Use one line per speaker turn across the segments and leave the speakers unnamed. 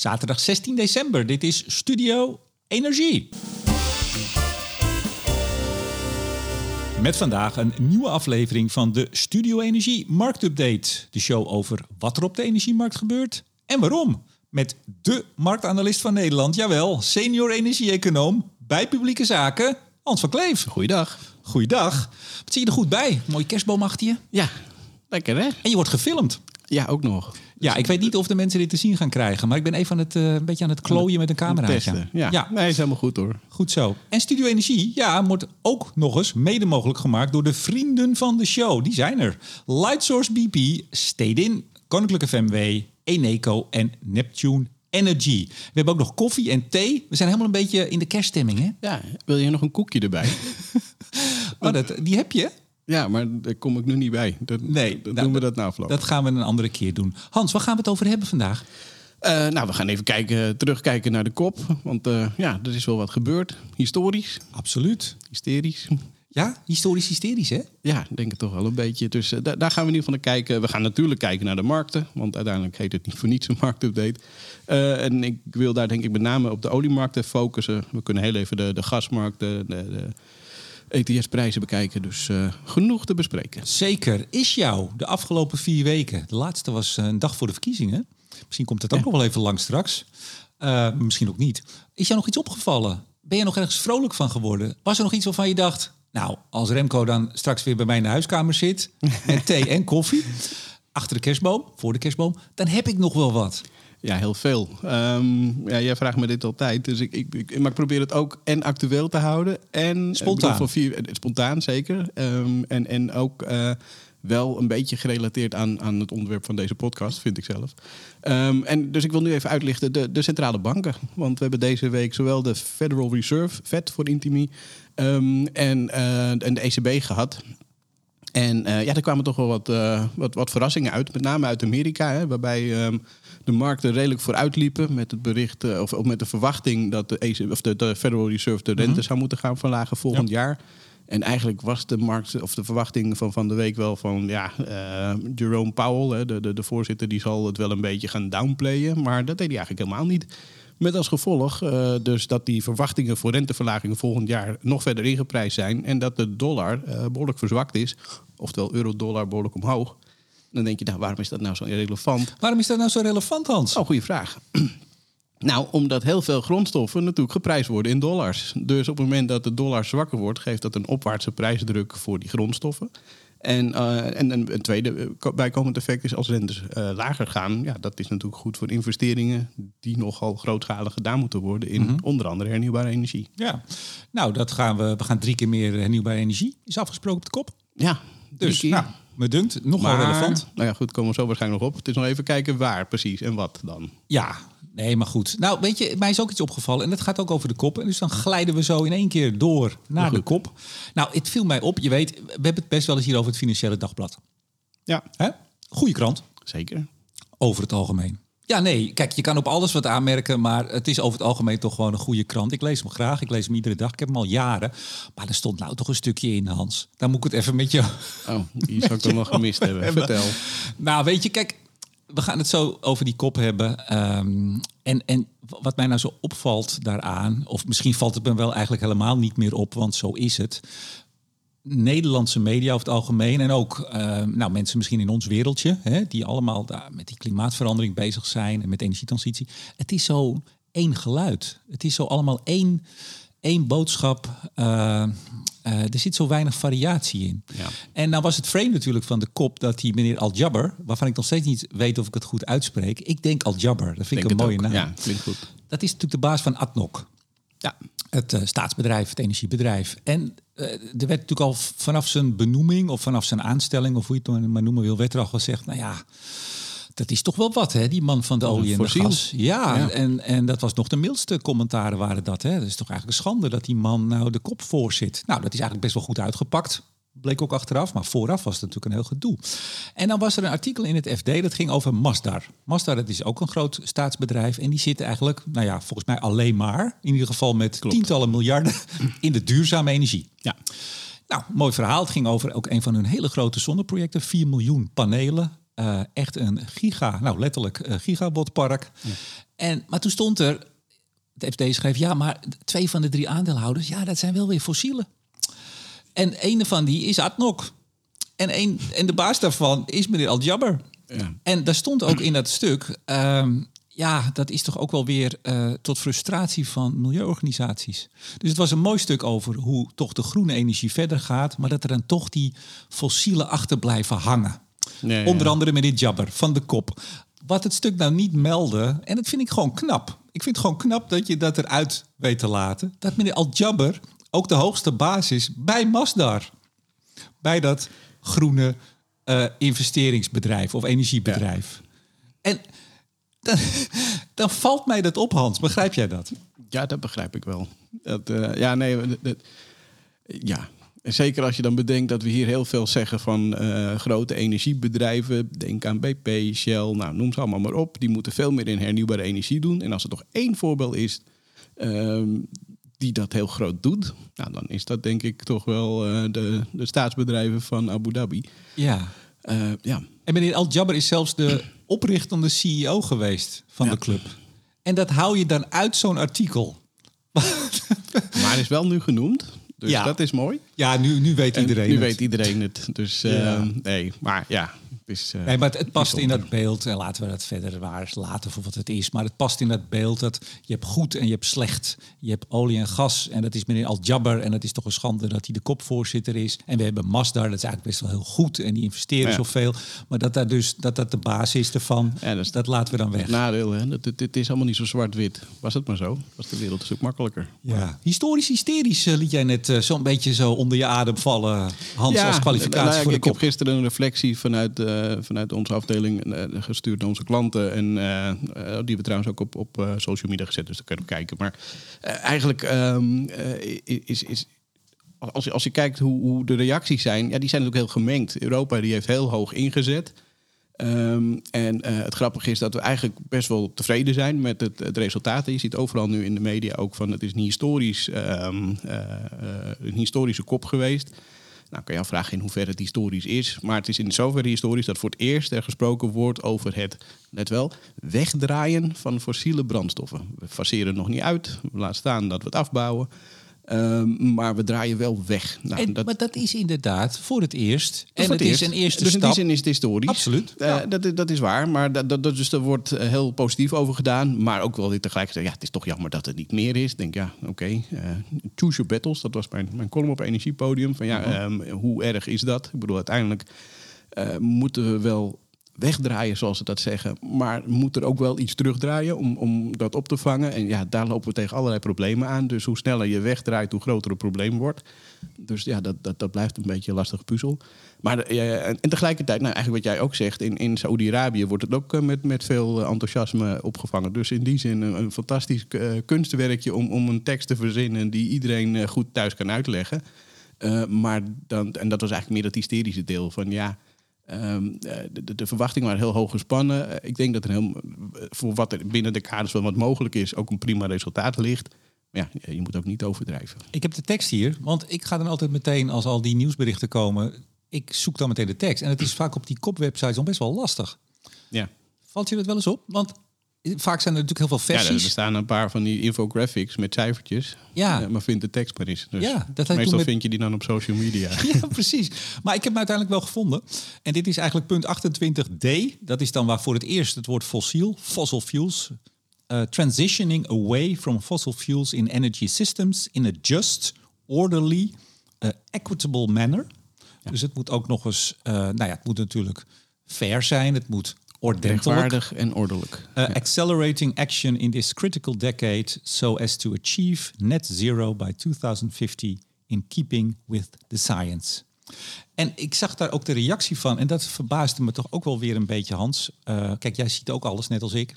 Zaterdag 16 december. Dit is Studio Energie. Met vandaag een nieuwe aflevering van de Studio Energie Marktupdate. De show over wat er op de energiemarkt gebeurt en waarom. Met de marktanalist van Nederland, jawel, senior energie-econoom bij publieke zaken, Hans van Kleef.
Goeiedag.
Goeiedag. Wat zie je er goed bij? Mooie kerstboom achter je.
Ja, lekker hè?
En je wordt gefilmd.
Ja, ook nog.
Ja, ik weet niet of de mensen dit te zien gaan krijgen, maar ik ben even aan het, eh, een beetje aan het klooien met een camera.
Testen. Ja.
ja,
nee, is helemaal goed hoor.
goed zo. En Studio Energie, ja, wordt ook nog eens mede mogelijk gemaakt door de vrienden van de show. Die zijn er. Lightsource BP, Stedin, Koninklijke FMW, Eneco en Neptune Energy. We hebben ook nog koffie en thee. We zijn helemaal een beetje in de kerststemming, hè?
Ja, wil je nog een koekje erbij?
Oh, dat, die heb je?
Ja, maar daar kom ik nu niet bij. Dat,
Nee,
dat
nou,
doen we dat na afloop.
Dat gaan we een andere keer doen. Hans, waar gaan we het over hebben vandaag?
Eh, nou, we gaan even kijken, terugkijken naar de kop. Want eh, ja, er is wel wat gebeurd. Historisch,
Absoluut.
hysterisch.
Ja, historisch hysterisch, hè?
Ja, ik denk het toch wel een beetje. Dus eh, da- daar gaan we in ieder geval naar kijken. We gaan natuurlijk kijken naar de markten. Want uiteindelijk heet het niet voor niets een marktupdate. En ik wil daar denk ik met name op de oliemarkten focussen. We kunnen heel even de, de gasmarkten, de, de ETS-prijzen bekijken. Dus eh, genoeg te bespreken.
Zeker. Is jou de afgelopen vier weken, de laatste was eh, een dag voor de verkiezingen. Misschien komt het ook nog wel even lang straks. Eh, misschien ook niet. Is jou nog iets opgevallen? Ben je nog ergens vrolijk van geworden? Was er nog iets waarvan je dacht, nou, als Remco dan straks weer bij mij in de huiskamer zit, met thee en koffie, achter de kerstboom, voor de kerstboom, dan heb ik nog wel wat.
Ja, heel veel. Ehm, ja, jij vraagt me dit altijd. Dus ik, ik, ik, maar ik probeer het ook en actueel te houden. En
Spontaan.
bedoel, Van vier, eh, spontaan, zeker. Ehm, en, en ook eh, wel een beetje gerelateerd aan, aan het onderwerp van deze podcast, vind ik zelf. Ehm, en dus ik wil nu even uitlichten de, de centrale banken. Want we hebben deze week zowel de Federal Reserve, Fed voor Intimi, en, eh, en de ECB gehad. En eh, ja, er kwamen toch wel wat, eh, wat, wat verrassingen uit. Met name uit Amerika, hè, waarbij de markten redelijk vooruit liepen met het bericht eh, of, of met de verwachting dat de, ECB, of de, de Federal Reserve de rente zou moeten gaan verlagen volgend jaar. En eigenlijk was de markt of de verwachting van, van de week wel van ja, eh, Jerome Powell, hè, de, de, de voorzitter, die zal het wel een beetje gaan downplayen. Maar dat deed hij eigenlijk helemaal niet. Met als gevolg eh, dus dat die verwachtingen voor renteverlagingen volgend jaar nog verder ingeprijsd zijn. En dat de dollar eh, behoorlijk verzwakt is. Oftewel euro-dollar behoorlijk omhoog. Dan denk je, nou, waarom is dat nou zo relevant?
Waarom is dat nou zo relevant, Hans?
Oh, goede vraag. Nou, omdat heel veel grondstoffen natuurlijk geprijsd worden in dollars. Dus op het moment dat de dollar zwakker wordt, geeft dat een opwaartse prijsdruk voor die grondstoffen. En, eh, en een, tweede eh, ko- bijkomend effect is als rentes eh, lager gaan. Ja, dat is natuurlijk goed voor investeringen die nogal grootschalig gedaan moeten worden in onder andere hernieuwbare energie.
Ja, nou, dat gaan we. We gaan drie keer meer hernieuwbare energie. Is afgesproken op de kop.
Ja,
Dus, nou, me dunkt, nogal
maar,
relevant.
Nou ja, goed, komen we zo waarschijnlijk nog op. Het is nog even kijken waar precies en wat dan.
Ja, nee, maar goed. Nou, weet je, mij is ook iets opgevallen. En dat gaat ook over de kop. En dus dan glijden we zo in één keer door naar de kop. Nou, het viel mij op. Je weet, we hebben het best wel eens hier over het Financiële Dagblad.
Ja,
Hè? Goeie krant,
zeker.
over het algemeen. Ja, nee, kijk, je kan op alles wat aanmerken, maar het is over het algemeen toch gewoon een goede krant. Ik lees hem graag, ik lees hem iedere dag, ik heb hem al jaren. Maar er stond nou toch een stukje in, Hans. Daar moet ik het even met je
Oh, die zou ik toch nog gemist hebben. Vertel.
Nou, weet je, kijk, we gaan het zo over die kop hebben. Ehm, en, en wat mij nou zo opvalt daaraan, of misschien valt het me wel eigenlijk helemaal niet meer op, want zo is het. Nederlandse media over het algemeen en ook ehm, nou, mensen misschien in ons wereldje, hè, die allemaal daar met die klimaatverandering bezig zijn en met energietransitie. Het is zo één geluid. Het is zo allemaal één, één boodschap. eh, eh, er zit zo weinig variatie in.
Ja.
En nou was het frame natuurlijk van de kop dat die meneer Al-Jabber, waarvan ik nog steeds niet weet of ik het goed uitspreek. Ik denk Al-Jabber, dat vind ik een mooie
ook.
naam.
Ja, klinkt goed.
Dat is natuurlijk de baas van ADNOC.
Ja,
Het eh, staatsbedrijf, het energiebedrijf. En eh, er werd natuurlijk al vanaf zijn benoeming of vanaf zijn aanstelling, of hoe je het maar noemen wil, werd er al gezegd, nou ja, dat is toch wel wat, hè, die man van de olie en de gas. Ja,
Ja.
En, en dat was nog de mildste commentaren waren dat. Hè. Dat is toch eigenlijk een schande dat die man nou de kop voor zit. Nou, dat is eigenlijk best wel goed uitgepakt. Bleek ook achteraf, maar vooraf was het natuurlijk een heel gedoe. En dan was er een artikel in het FD dat ging over Masdar. Masdar dat is ook een groot staatsbedrijf. En die zitten eigenlijk, nou ja, volgens mij alleen maar... in ieder geval met tientallen miljarden in de duurzame energie.
ja.
Nou, mooi verhaal. Het ging over ook een van hun hele grote zonneprojecten. 4 miljoen panelen. Eh, echt een giga, nou letterlijk uh, gigawattpark. En, maar toen stond er, het FD schreef, ja, maar twee van de drie aandeelhouders, ja, dat zijn wel weer fossielen. En een van die is Adnok. En, een, en de baas daarvan is meneer Al-Jabber.
Ja.
En daar stond ook in dat stuk, ehm, ja, dat is toch ook wel weer eh, tot frustratie van milieuorganisaties. Dus het was een mooi stuk over hoe toch de groene energie verder gaat, maar dat er dan toch die fossielen achter blijven hangen.
Ja.
Onder andere meneer Jabber van de kop. Wat het stuk nou niet meldde, en dat vind ik gewoon knap. Ik vind het gewoon knap dat je dat eruit weet te laten. Dat meneer Al-Jabber ook de hoogste baas is bij Masdar. Bij dat groene eh, investeringsbedrijf of energiebedrijf. En dan, dan valt mij dat op, Hans. Begrijp jij dat?
Ja, dat begrijp ik wel. Dat, eh, ja, nee, dat- dat- ja. En zeker als je dan bedenkt dat we hier heel veel zeggen van eh, grote energiebedrijven. Denk aan BP, Shell, nou, noem ze allemaal maar op. Die moeten veel meer in hernieuwbare energie doen. En als er nog één voorbeeld is ehm, die dat heel groot doet, nou, dan is dat denk ik toch wel eh, de, de staatsbedrijven van Abu Dhabi.
Ja.
Eh, ja,
En meneer Al-Jabber is zelfs de oprichtende CEO geweest van
Ja.
de club. En dat hou je dan uit zo'n artikel.
maar is wel nu genoemd. Dus
Ja.
dat is mooi.
Ja, nu, nu weet
En
iedereen
nu
het.
weet iedereen het. Dus eh,
Ja.
nee, maar ja. Is, eh,
Nee, maar het, het past in dat beeld. En laten we dat verder waar laten voor wat het is. Maar het past in dat beeld dat je hebt goed en je hebt slecht. Je hebt olie en gas. En dat is meneer Al-Jabber. En het is toch een schande dat hij de kopvoorzitter is. En we hebben Masdar. Dat is eigenlijk best wel heel goed. En die investeren
Ja.
zoveel. Maar dat dat dus dat dat de basis is ervan.
Ja, dat is-
dat laten we dan weg.
Het nadeel, hè? Dat, het, het is allemaal niet zo zwart-wit. Was het maar zo, was de wereld een stuk makkelijker.
Ja. Historisch hysterisch eh, liet jij net eh, zo'n beetje zo onder je adem vallen. Hans, als kwalificatie
nou
voor de
ik
kop.
heb gisteren een reflectie vanuit, vanuit onze afdeling eh, gestuurd naar onze klanten. En eh, eh, die we trouwens ook op, op eh, social media gezet, dus daar kun je op kijken. Maar eh, eigenlijk ehm, eh, is, is, als, je, als je kijkt hoe, hoe de reacties zijn, ja, die zijn natuurlijk heel gemengd. Europa die heeft heel hoog ingezet. Ehm, en eh, het grappige is dat we eigenlijk best wel tevreden zijn met het, het resultaat. Je ziet overal nu in de media ook van het is een, historisch, ehm, eh, eh, een historische kop geweest. Nou kan je afvragen in hoeverre het historisch is. Maar het is in zoverre historisch dat voor het eerst er gesproken wordt over het, let wel, wegdraaien van fossiele brandstoffen. We faseren nog niet uit. We laten staan dat we het afbouwen. Ehm, maar we draaien wel weg. Nou,
En,
dat,
maar dat is inderdaad voor het eerst. en het,
eerst.
is een eerste
dus in
stap.
die zin is het historisch.
Absoluut,
Eh,
ja.
dat, dat is waar. Maar dat, dat, dus er wordt eh, heel positief over gedaan. Maar ook wel weer tegelijkertijd, ja, het is toch jammer dat het niet meer is. Ik denk, ja, oké. eh, choose your battles. Dat was mijn, mijn column op Energiepodium. Van ja, ehm, hoe erg is dat? Ik bedoel, uiteindelijk eh, moeten we wel wegdraaien, zoals ze dat zeggen. Maar moet er ook wel iets terugdraaien om, om dat op te vangen. En ja, daar lopen we tegen allerlei problemen aan. Dus hoe sneller je wegdraait, hoe groter het probleem wordt. Dus ja, dat, dat, dat blijft een beetje een lastige puzzel. Maar eh, en, tegelijkertijd, nou, eigenlijk wat jij ook zegt... in, in Saoedi-Arabië wordt het ook eh, met, met veel eh, enthousiasme opgevangen. Dus in die zin een, fantastisch kunstwerkje... Om, om een tekst te verzinnen die iedereen goed thuis kan uitleggen. Maar dan, en dat was eigenlijk meer dat hysterische deel van ja... ehm, eh, de, de, verwachtingen waren heel hoog gespannen. Eh, ik denk dat er heel, voor wat er binnen de kaders van wat mogelijk is... ook een prima resultaat ligt. Maar ja, je moet ook niet overdrijven.
Ik heb de tekst hier, want ik ga dan altijd meteen als al die nieuwsberichten komen, ik zoek dan meteen de tekst. En het is vaak op die kopwebsites al best wel lastig.
Ja.
Valt je dat wel eens op? Want vaak zijn er natuurlijk heel veel
Ja, er
versies.
staan een paar van die infographics met cijfertjes.
Ja.
Eh, maar vind de tekst maar eens. Dus
Ja, dat
meestal
met-
vind je die dan op social media.
Ja, precies. Maar ik heb hem uiteindelijk wel gevonden. En dit is eigenlijk punt 28d. Dat is dan waar voor het eerst het woord fossiel, fossil fuels. eh, transitioning away from fossil fuels in energy systems in a just, orderly, eh, equitable manner. Dus het moet ook nog eens, nou ja, het moet natuurlijk fair zijn. Het moet ordentelijk.
Rechtvaardig en ordelijk.
Uh, Accelerating action in this critical decade so as to achieve net zero by 2050 in keeping with the science. En ik zag daar ook de reactie van, en dat verbaasde me toch ook wel weer een beetje, Hans. Uh, kijk, jij ziet ook alles net als ik,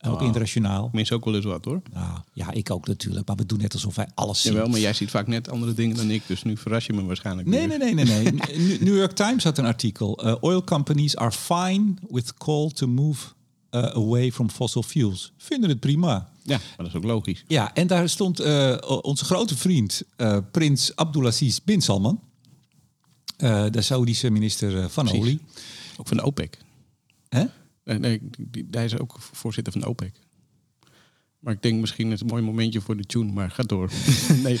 ook
Oh.
internationaal.
Mis ook wel eens wat hoor.
Nou, ja, ik ook natuurlijk, maar we doen net alsof wij alles zien.
Jawel, maar jij ziet vaak net andere dingen dan ik. Dus nu verras je me waarschijnlijk
Nee,
weer.
nee, nee, nee. nee. New- York Times had een artikel. Uh, oil companies are fine with call to move uh, away from fossil fuels. Vinden het prima.
Ja, maar dat is ook logisch.
Ja, en daar stond uh, onze grote vriend, prins Abdulaziz bin Salman, de Saoedische minister van
Precies.
olie.
Ook van de OPEC.
Hè?
Nee, nee die- hij is ook voorzitter van OPEC. Maar ik denk misschien is het een mooi momentje voor de tune, maar ga door. nee, nee.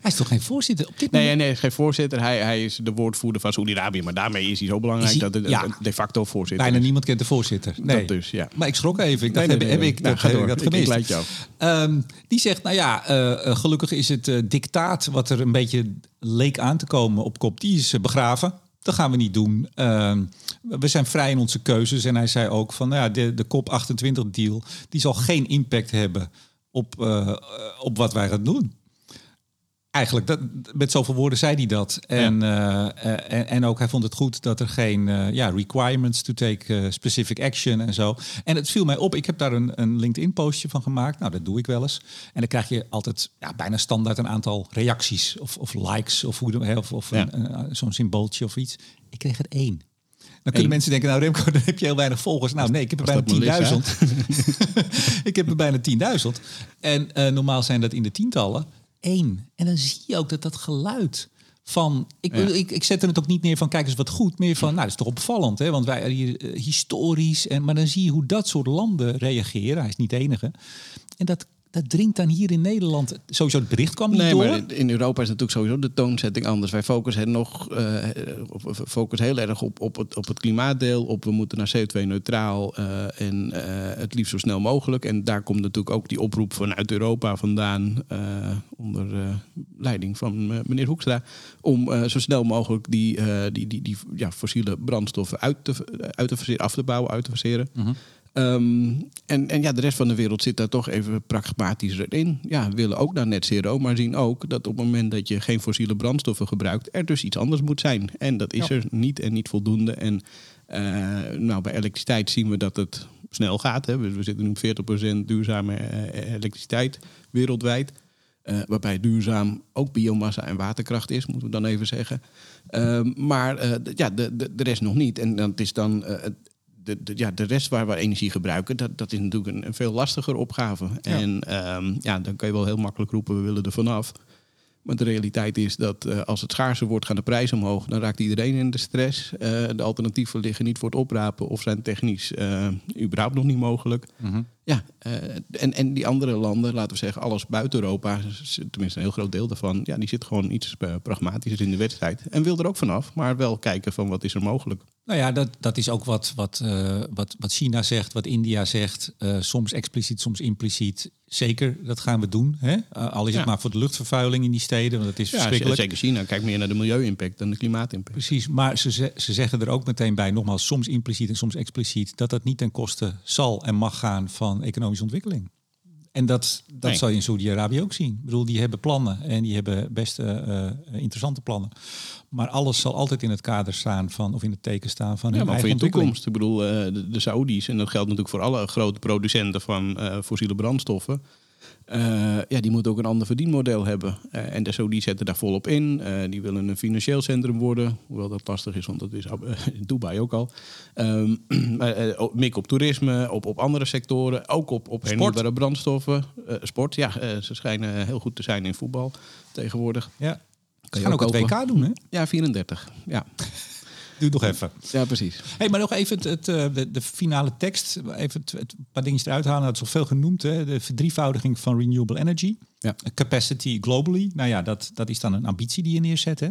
Hij is toch geen voorzitter op dit
Nee,
moment?
nee, hij geen voorzitter. Hij, hij is de woordvoerder van Saoedi-Arabië. Maar daarmee is hij zo belangrijk
hij-
dat het
ja.
een de facto voorzitter
Bijna
is.
niemand kent de voorzitter. Nee.
Dat dus, ja.
Maar ik schrok even. Ik dacht,
Nee, nee,
heb, heb ik dat, heb ik gemist?
jou.
Ehm, die zegt, nou ja, eh, eh, gelukkig is het eh, dictaat wat er een beetje leek aan te komen op kop, die is begraven. Dat gaan we niet doen. Ehm, we zijn vrij in onze keuzes. En hij zei ook van, nou ja, de, de kop 28 deal, die zal geen impact hebben op, eh, op wat wij gaan doen. Eigenlijk, dat, met zoveel woorden zei hij dat. En, eh, eh, en, en ook hij vond het goed dat er geen eh, ja, requirements to take specific action en zo. En het viel mij op, ik heb daar een, een LinkedIn-postje van gemaakt. Nou, dat doe ik wel eens. En dan krijg je altijd ja, bijna standaard een aantal reacties of, of likes of, hoe, of, of
Ja.
zo'n symbooltje of iets. Ik kreeg er één. Dan kunnen mensen denken, nou Remco, dan heb je heel weinig volgers. Nou nee, ik heb er bijna
dat Melissa?
10.000. ik heb er bijna 10.000. En normaal zijn dat in de tientallen. En dan zie je ook dat dat geluid van... Ik,
Ja.
ik, ik zet er het ook niet neer van, kijk eens wat goed. Meer van, nou, dat is toch opvallend, hè? Want wij hier eh, historisch... En, maar dan zie je hoe dat soort landen reageren. Hij is niet de enige. En dat, dat dringt dan hier in Nederland... Sowieso het bericht kwam niet
Nee,
door.
maar in Europa is natuurlijk sowieso de toonzetting anders. Wij focussen nog eh, op- op- focussen heel erg op, op, het, op het klimaatdeel. Op we moeten naar CO2-neutraal eh, en eh, het liefst zo snel mogelijk. En daar komt natuurlijk ook die oproep vanuit Europa vandaan. eh, onder eh, leiding van eh, meneer Hoekstra. Om eh, zo snel mogelijk die, eh, die, die, die ja, fossiele brandstoffen uit te, uit te faseren, af te bouwen, uit te faseren. Ehm, en, en ja, de rest van de wereld zit daar toch even pragmatischer in. Ja, willen ook naar net zero, maar zien ook dat op het moment dat je geen fossiele brandstoffen gebruikt, er dus iets anders moet zijn. En dat is
Ja.
er niet en niet voldoende. En eh, nou, bij elektriciteit zien we dat het snel gaat. Hè. We, we zitten nu op 40% duurzame eh, elektriciteit wereldwijd. Eh, waarbij duurzaam ook biomassa en waterkracht is, moeten we dan even zeggen. Ehm, maar ja, de, de, de rest nog niet. En dat is dan de, de, ja, de rest waar we energie gebruiken, dat, dat is natuurlijk een, een veel lastiger opgave. En ehm, ja, dan kan je wel heel makkelijk roepen, we willen er vanaf. Maar de realiteit is dat eh, als het schaarser wordt, gaan de prijzen omhoog. Dan raakt iedereen in de stress. Eh, de alternatieven liggen niet voor het oprapen of zijn technisch eh, überhaupt nog niet mogelijk.
Mhm.
Ja, eh, en, en die andere landen, laten we zeggen, alles buiten Europa, tenminste een heel groot deel daarvan, ja, die zit gewoon iets eh, pragmatischer in de wedstrijd. En wil er ook vanaf, maar wel kijken van wat is er mogelijk.
Nou ja, dat, dat is ook wat, wat, eh, wat, wat China zegt, wat India zegt. soms expliciet, soms impliciet. Zeker, dat gaan we doen. Hè? Al is het maar voor de luchtvervuiling in die steden, want dat is
Ja,
verschrikkelijk.
zeker China kijkt meer naar de milieu-impact dan de klimaatimpact.
Precies, maar ze ze zeggen er ook meteen bij, nogmaals, soms impliciet en soms expliciet, dat dat niet ten koste zal en mag gaan van economische ontwikkeling. En dat, dat
Nee.
zal je in Saudi-Arabië ook zien. Ik bedoel, die hebben plannen en die hebben best eh, eh, interessante plannen. Maar alles zal altijd in het kader staan van, of in het teken staan van
Ja,
hun
maar voor
eigen
je toekomst. Ik bedoel, eh, de, de Saoedi's, en dat geldt natuurlijk voor alle grote producenten van fossiele brandstoffen. Eh, ja, die moeten ook een ander verdienmodel hebben. Eh, en de zetten daar volop in. Eh, die willen een financieel centrum worden. Hoewel dat lastig is, want dat is in Dubai ook al. Ehm maar, eh, ook mik op toerisme, op, op andere sectoren. Ook op, op hernieuwbare brandstoffen. Sport, ja, ze schijnen heel goed te zijn in voetbal tegenwoordig.
Ja. Ze
je
gaan ook
ook
het. WK doen, hè?
Ja, 34. Ja,
Doe nog even.
ja precies.
Hey, maar nog even het, het, eh, de, de finale tekst. Even het, paar dingetjes eruit halen. Dat is al veel genoemd. Hè? De verdrievoudiging van renewable energy.
Ja.
Capacity globally. Nou ja, dat, dat is dan een ambitie die je neerzet. Hè?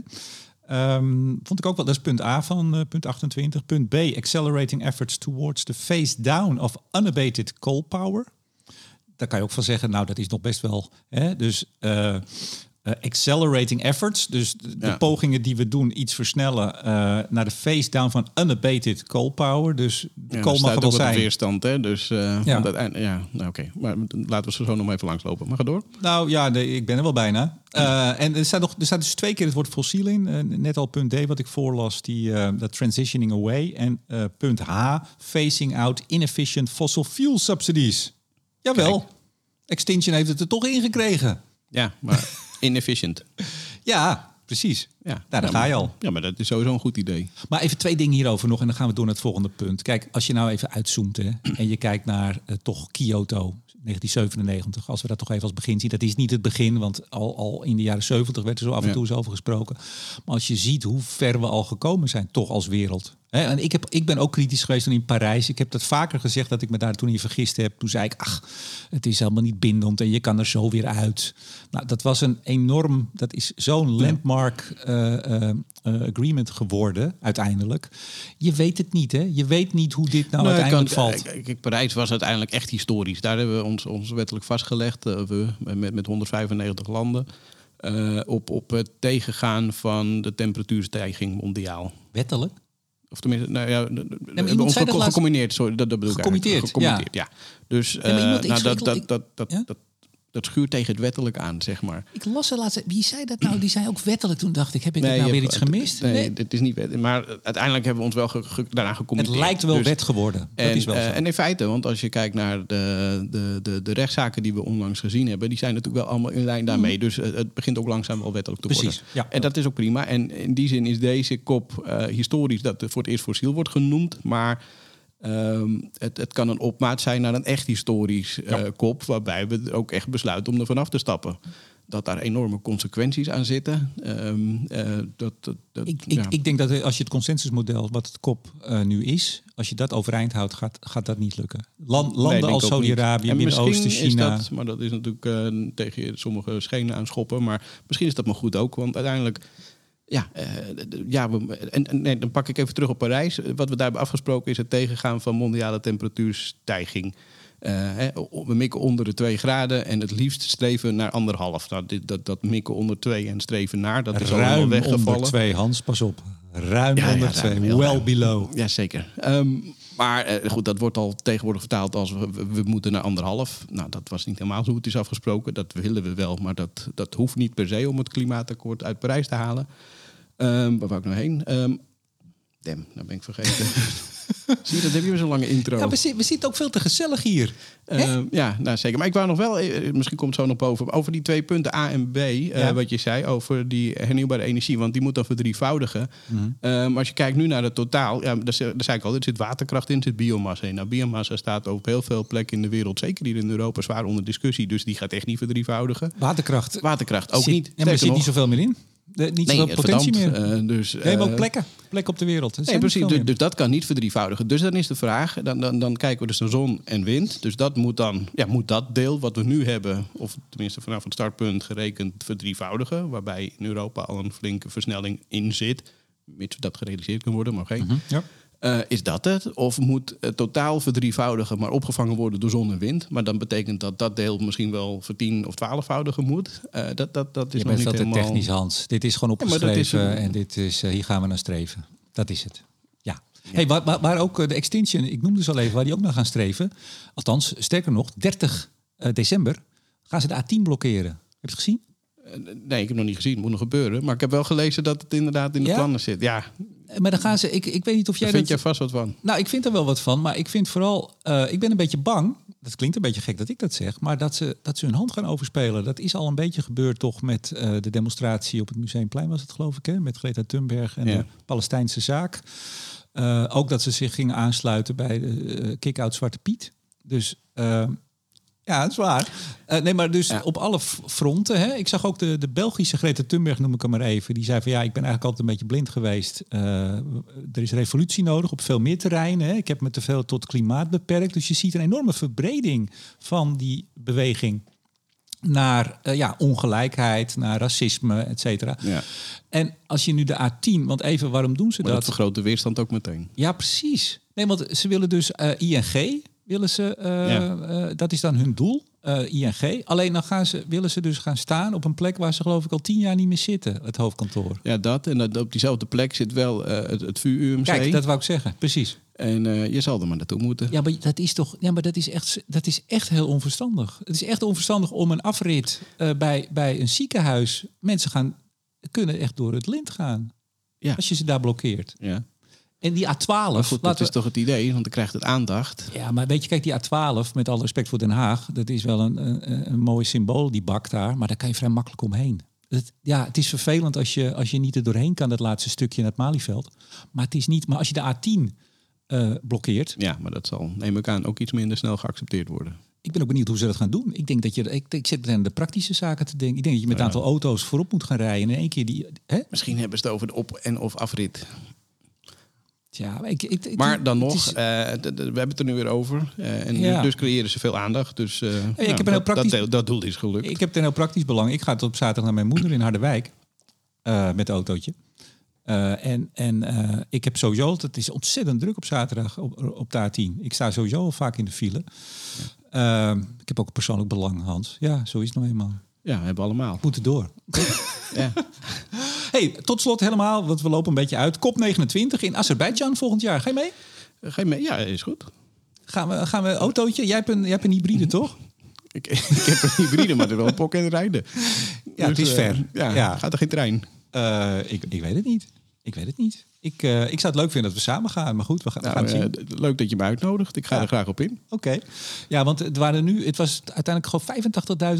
Ehm, vond ik ook wel, dat is punt A van eh, punt 28. Punt B, accelerating efforts towards the phase down of unabated coal power. Daar kan je ook van zeggen, nou dat is nog best wel. Hè? Dus eh, eh, accelerating efforts, dus de, de
Ja.
pogingen die we doen, iets versnellen eh, naar de phase down van unabated coal power. Dus de
Ja,
coal mag er wel zijn.
weerstand, hè? Dus eh
Ja.
uiteindelijk- ja, nou, oké. Maar laten we zo nog even langslopen. Maar ga door.
Nou ja, nee, ik ben er wel bijna. En er staat, nog, er staat dus twee keer het woord fossiel in. Net al punt D wat ik voorlas, die, dat transitioning away. En punt H, phasing out inefficient fossil fuel subsidies. Jawel,
Kijk.
Extinction heeft het er toch in gekregen.
Ja, maar inefficient.
Ja, precies.
Ja,
Nou, daar
Ja,
ga je
maar-
al.
Ja, maar dat is sowieso een goed idee.
Maar even twee dingen hierover nog en dan gaan we door naar het volgende punt. Kijk, als je nou even uitzoomt hè, en je kijkt naar eh, toch Kyoto 1997, als we dat toch even als begin zien. Dat is niet het begin, want al, al in de jaren 70 werd er zo af en toe eens over gesproken. Maar als je ziet hoe ver we al gekomen zijn, toch als wereld. Hè, en ik, heb, ik ben ook kritisch geweest toen in Parijs. Ik heb dat vaker gezegd dat ik me daar toen in vergist heb. Toen zei ik, ach, het is helemaal niet bindend en je kan er zo weer uit. Nou, dat was een enorm, dat is zo'n landmark eh, agreement geworden uiteindelijk. Je weet het niet, hè? Je weet niet hoe dit nou
Nee,
uiteindelijk
kan-
valt.
eh, Kijk, Parijs was uiteindelijk echt historisch. Daar hebben we ons, ons wettelijk vastgelegd, eh, we, met, met 195 landen, eh, op, op het tegengaan van de temperatuurstijging mondiaal.
Wettelijk?
Of tenminste, nou ja, we hebben ons
laatst-
gecombineerd. Sorry, dat, dat bedoel ik
Gecommitteerd.
Gecommitteerd, ja. Dus eh,
iemand- ik
nou, dat, dat, dat,
Ja?
dat, dat schuurt tegen het wettelijk aan, zeg maar.
Ik las er laatst. Wie zei dat nou? Die zei ook wettelijk. Toen dacht ik, heb ik nou
je
weer
hebt-
iets gemist?
Nee,
Nee.
dit is niet wet. Maar uiteindelijk hebben we ons wel ge, ge- daarna
Het lijkt wel
Dus-
wet geworden. Dat
En,
is wel zo.
eh, en in feite, want als je kijkt naar de, de, de, de rechtszaken die we onlangs gezien hebben, die zijn natuurlijk wel allemaal in lijn daarmee. Dus eh, het begint ook langzaam wel wettelijk te
Mhm. Precies,
worden.
ja.
En dat is ook prima. En in die zin is deze kop eh, historisch dat het voor het eerst fossiel wordt genoemd. Maar ehm, het, het kan een opmaat zijn naar een echt historisch eh, kop, waarbij we ook echt besluiten om er vanaf te stappen. Dat daar enorme consequenties aan zitten. Ehm, eh, dat, dat,
Ik, ik,
ja.
ik denk dat als je het consensusmodel, wat het kop eh, nu is, als je dat overeind houdt, gaat, gaat dat niet lukken. Land, landen als
ik.
Saudi-Arabië,
En
Midden-Oosten, China.
Is dat, maar dat is natuurlijk tegen sommige schenen aan schoppen. Maar misschien is dat maar goed ook. Want uiteindelijk. Ja, eh, ja we, en, en nee, dan pak ik even terug op Parijs. Wat we daar hebben afgesproken is het tegengaan van mondiale temperatuurstijging. Eh, hè, we mikken onder de 2 graden en het liefst streven naar anderhalf. Nou, dit, dat, dat mikken onder 2 en streven naar, dat is allemaal
Ruim
weggevallen.
onder twee, Hans, pas op. Ruim
Ja,
onder
ruim,
twee,
heel
well
ruim.
below.
Jazeker. Ehm maar eh, goed, dat wordt al tegenwoordig vertaald als we, we, moeten naar anderhalf. Nou, dat was niet helemaal zo het is afgesproken. Dat willen we wel, maar dat, dat hoeft niet per se om het klimaatakkoord uit Parijs te halen. Ehm waar wou ik nou heen? Ehm damn, nou ben ik vergeten. Zie je, dat heb je weer zo'n lange intro.
Ja, we, zitten, we zitten ook veel te gezellig hier.
Ehm, ja, nou zeker. Maar ik wou nog wel, eh, misschien komt het zo nog boven, over die twee punten A en B, eh,
Ja.
wat je zei over die hernieuwbare energie, want die moet dan verdrievoudigen.
Mhm.
Ehm, als je kijkt nu naar het totaal, ja, daar, zei- daar zei ik al, er zit waterkracht in, er zit biomassa in. Nou, biomassa staat op heel veel plekken in de wereld, zeker hier in Europa, zwaar onder discussie, dus die gaat echt niet verdrievoudigen.
Waterkracht.
Waterkracht ook
Zit-
niet.
Ja, maar er zit niet zoveel meer in. De, niet
Nee,
zoveel potentie
verdampt,
meer.
eh, dus,
nee, maar
eh,
plekken. Plekken op de wereld. Er
Nee, precies. Dus, dus dat kan niet verdrievoudigen. Dus dan is de vraag, dan, dan, dan kijken we dus naar zon en wind. Dus dat moet dan, ja, moet dat deel wat we nu hebben, of tenminste vanaf het startpunt gerekend, verdrievoudigen. Waarbij in Europa al een flinke versnelling in zit. Mits dat gerealiseerd kan worden, maar geen.
Mhm, ja.
Eh, is dat het? Of moet het totaal verdrievoudigen, maar opgevangen worden door zon en wind? Maar dan betekent dat dat deel misschien wel vertien of twaalfvoudigen moet. Eh, dat, dat, dat is
Je
nog
bent
niet
te
helemaal...
technisch, Hans. Dit is gewoon
Ja, dat
opgeschreven
is
en dit is, eh, hier gaan we naar streven. Dat is het. Ja. Hey, waar, waar, waar ook de extinction, ik noemde ze al even, waar die ook naar gaan streven. Althans, sterker nog, 30 eh, december gaan ze de A10 blokkeren. Heb je het gezien?
Nee, ik heb nog niet gezien. Het moet nog gebeuren. Maar ik heb wel gelezen dat het inderdaad in de
Ja?
plannen zit. Ja,
Maar dan gaan ze, ik, ik weet niet of jij
daar vind
dat...
jij vast wat van.
Nou, ik vind er wel wat van, maar ik vind vooral, eh, ik ben een beetje bang. Dat klinkt een beetje gek dat ik dat zeg, maar dat ze, dat ze hun hand gaan overspelen. Dat is al een beetje gebeurd toch met eh, de demonstratie op het Museumplein was het geloof ik, hè? met Greta Thunberg en
Ja.
de Palestijnse zaak. Eh, ook dat ze zich gingen aansluiten bij de kick-out Zwarte Piet. Dus ja, dat is waar. Eh, nee, maar dus
Ja.
op alle fronten. Hè? Ik zag ook de, de Belgische Greta Thunberg, noem ik hem maar even. Die zei van ja, ik ben eigenlijk altijd een beetje blind geweest. Eh, er is revolutie nodig op veel meer terreinen. Hè? Ik heb me te veel tot klimaat beperkt. Dus je ziet een enorme verbreding van die beweging naar eh, ja, ongelijkheid, naar racisme, et cetera.
Ja.
En als je nu de A10, want even, waarom doen ze
Maar dat
dat?
vergroot de weerstand ook meteen.
Ja, precies. Nee, want ze willen dus ING, willen ze, eh,
Ja.
eh, dat is dan hun doel, eh, ING. Alleen dan gaan ze, willen ze dus gaan staan op een plek waar ze geloof ik al tien jaar niet meer zitten, het hoofdkantoor.
Ja, dat. En dat, op diezelfde plek zit wel het, het VU-UMC.
Kijk, dat wou ik zeggen, precies.
En je zal er maar naartoe moeten.
Ja, maar dat is toch, ja, maar dat is echt, dat is echt heel onverstandig. Het is echt onverstandig om een afrit bij, bij een ziekenhuis. Mensen gaan, kunnen echt door het lint gaan.
Ja.
Als je ze daar blokkeert.
Ja.
En die A12,
Maar goed, dat is
we-
toch het idee, want dan krijgt het aandacht.
Ja, maar weet je, kijk, die A12, met alle respect voor Den Haag, dat is wel een, een, een mooi symbool, die bak daar, maar daar kan je vrij makkelijk omheen. Het, ja, het is vervelend als je, als je niet er doorheen kan, dat laatste stukje naar het Malieveld. Maar het is niet. Maar als je de A10 eh, blokkeert.
Ja, maar dat zal, neem ik aan, ook iets minder snel geaccepteerd worden.
Ik ben ook benieuwd hoe ze dat gaan doen. Ik denk dat je. Ik, ik zit aan de praktische zaken te denken. Ik denk dat je met een aantal auto's voorop moet gaan rijden. En in één keer die. Hè?
Misschien hebben ze het over de op- en of afrit.
Ja, ik, ik, ik-
Maar dan nog,
is-
we hebben het er nu weer over. Eh, en
Ja.
dus creëren ze veel aandacht. Dus eh, nou,
heb een heel
dat,
praktisch-
dat, dat doel is gelukt.
Ik heb een heel praktisch belang. Ik ga op zaterdag naar mijn moeder in Harderwijk eh, met autootje. En en ik heb sowieso, het is ontzettend druk op zaterdag op, op de A10. Ik sta sowieso al vaak in de file. Eh, ik heb ook persoonlijk belang, Hans. Ja, zo is het nou eenmaal.
Ja, hebben we allemaal.
We moeten door.
Ja.
Hey, tot slot helemaal, want we lopen een beetje uit. Kop 29 in Azerbeidzjan volgend jaar. Ga je mee?
Ga je mee? Ja, is goed.
Gaan we, gaan we autootje? Jij hebt een, jij hebt een hybride, toch?
Ik, ik heb een hybride, maar er wel een pok en rijden.
Ja, het is
eh,
ver.
Ja,
Ja.
gaat er geen trein?
Eh, ik, ik weet het niet. Ik weet het niet. Ik, eh, ik zou het leuk vinden dat we samen gaan. Maar goed, we gaan, we gaan
Nou,
het zien.
eh, d- leuk dat je me uitnodigt. Ik ga
Ja.
er graag op in.
Oké. Ja, want het waren nu, het was uiteindelijk gewoon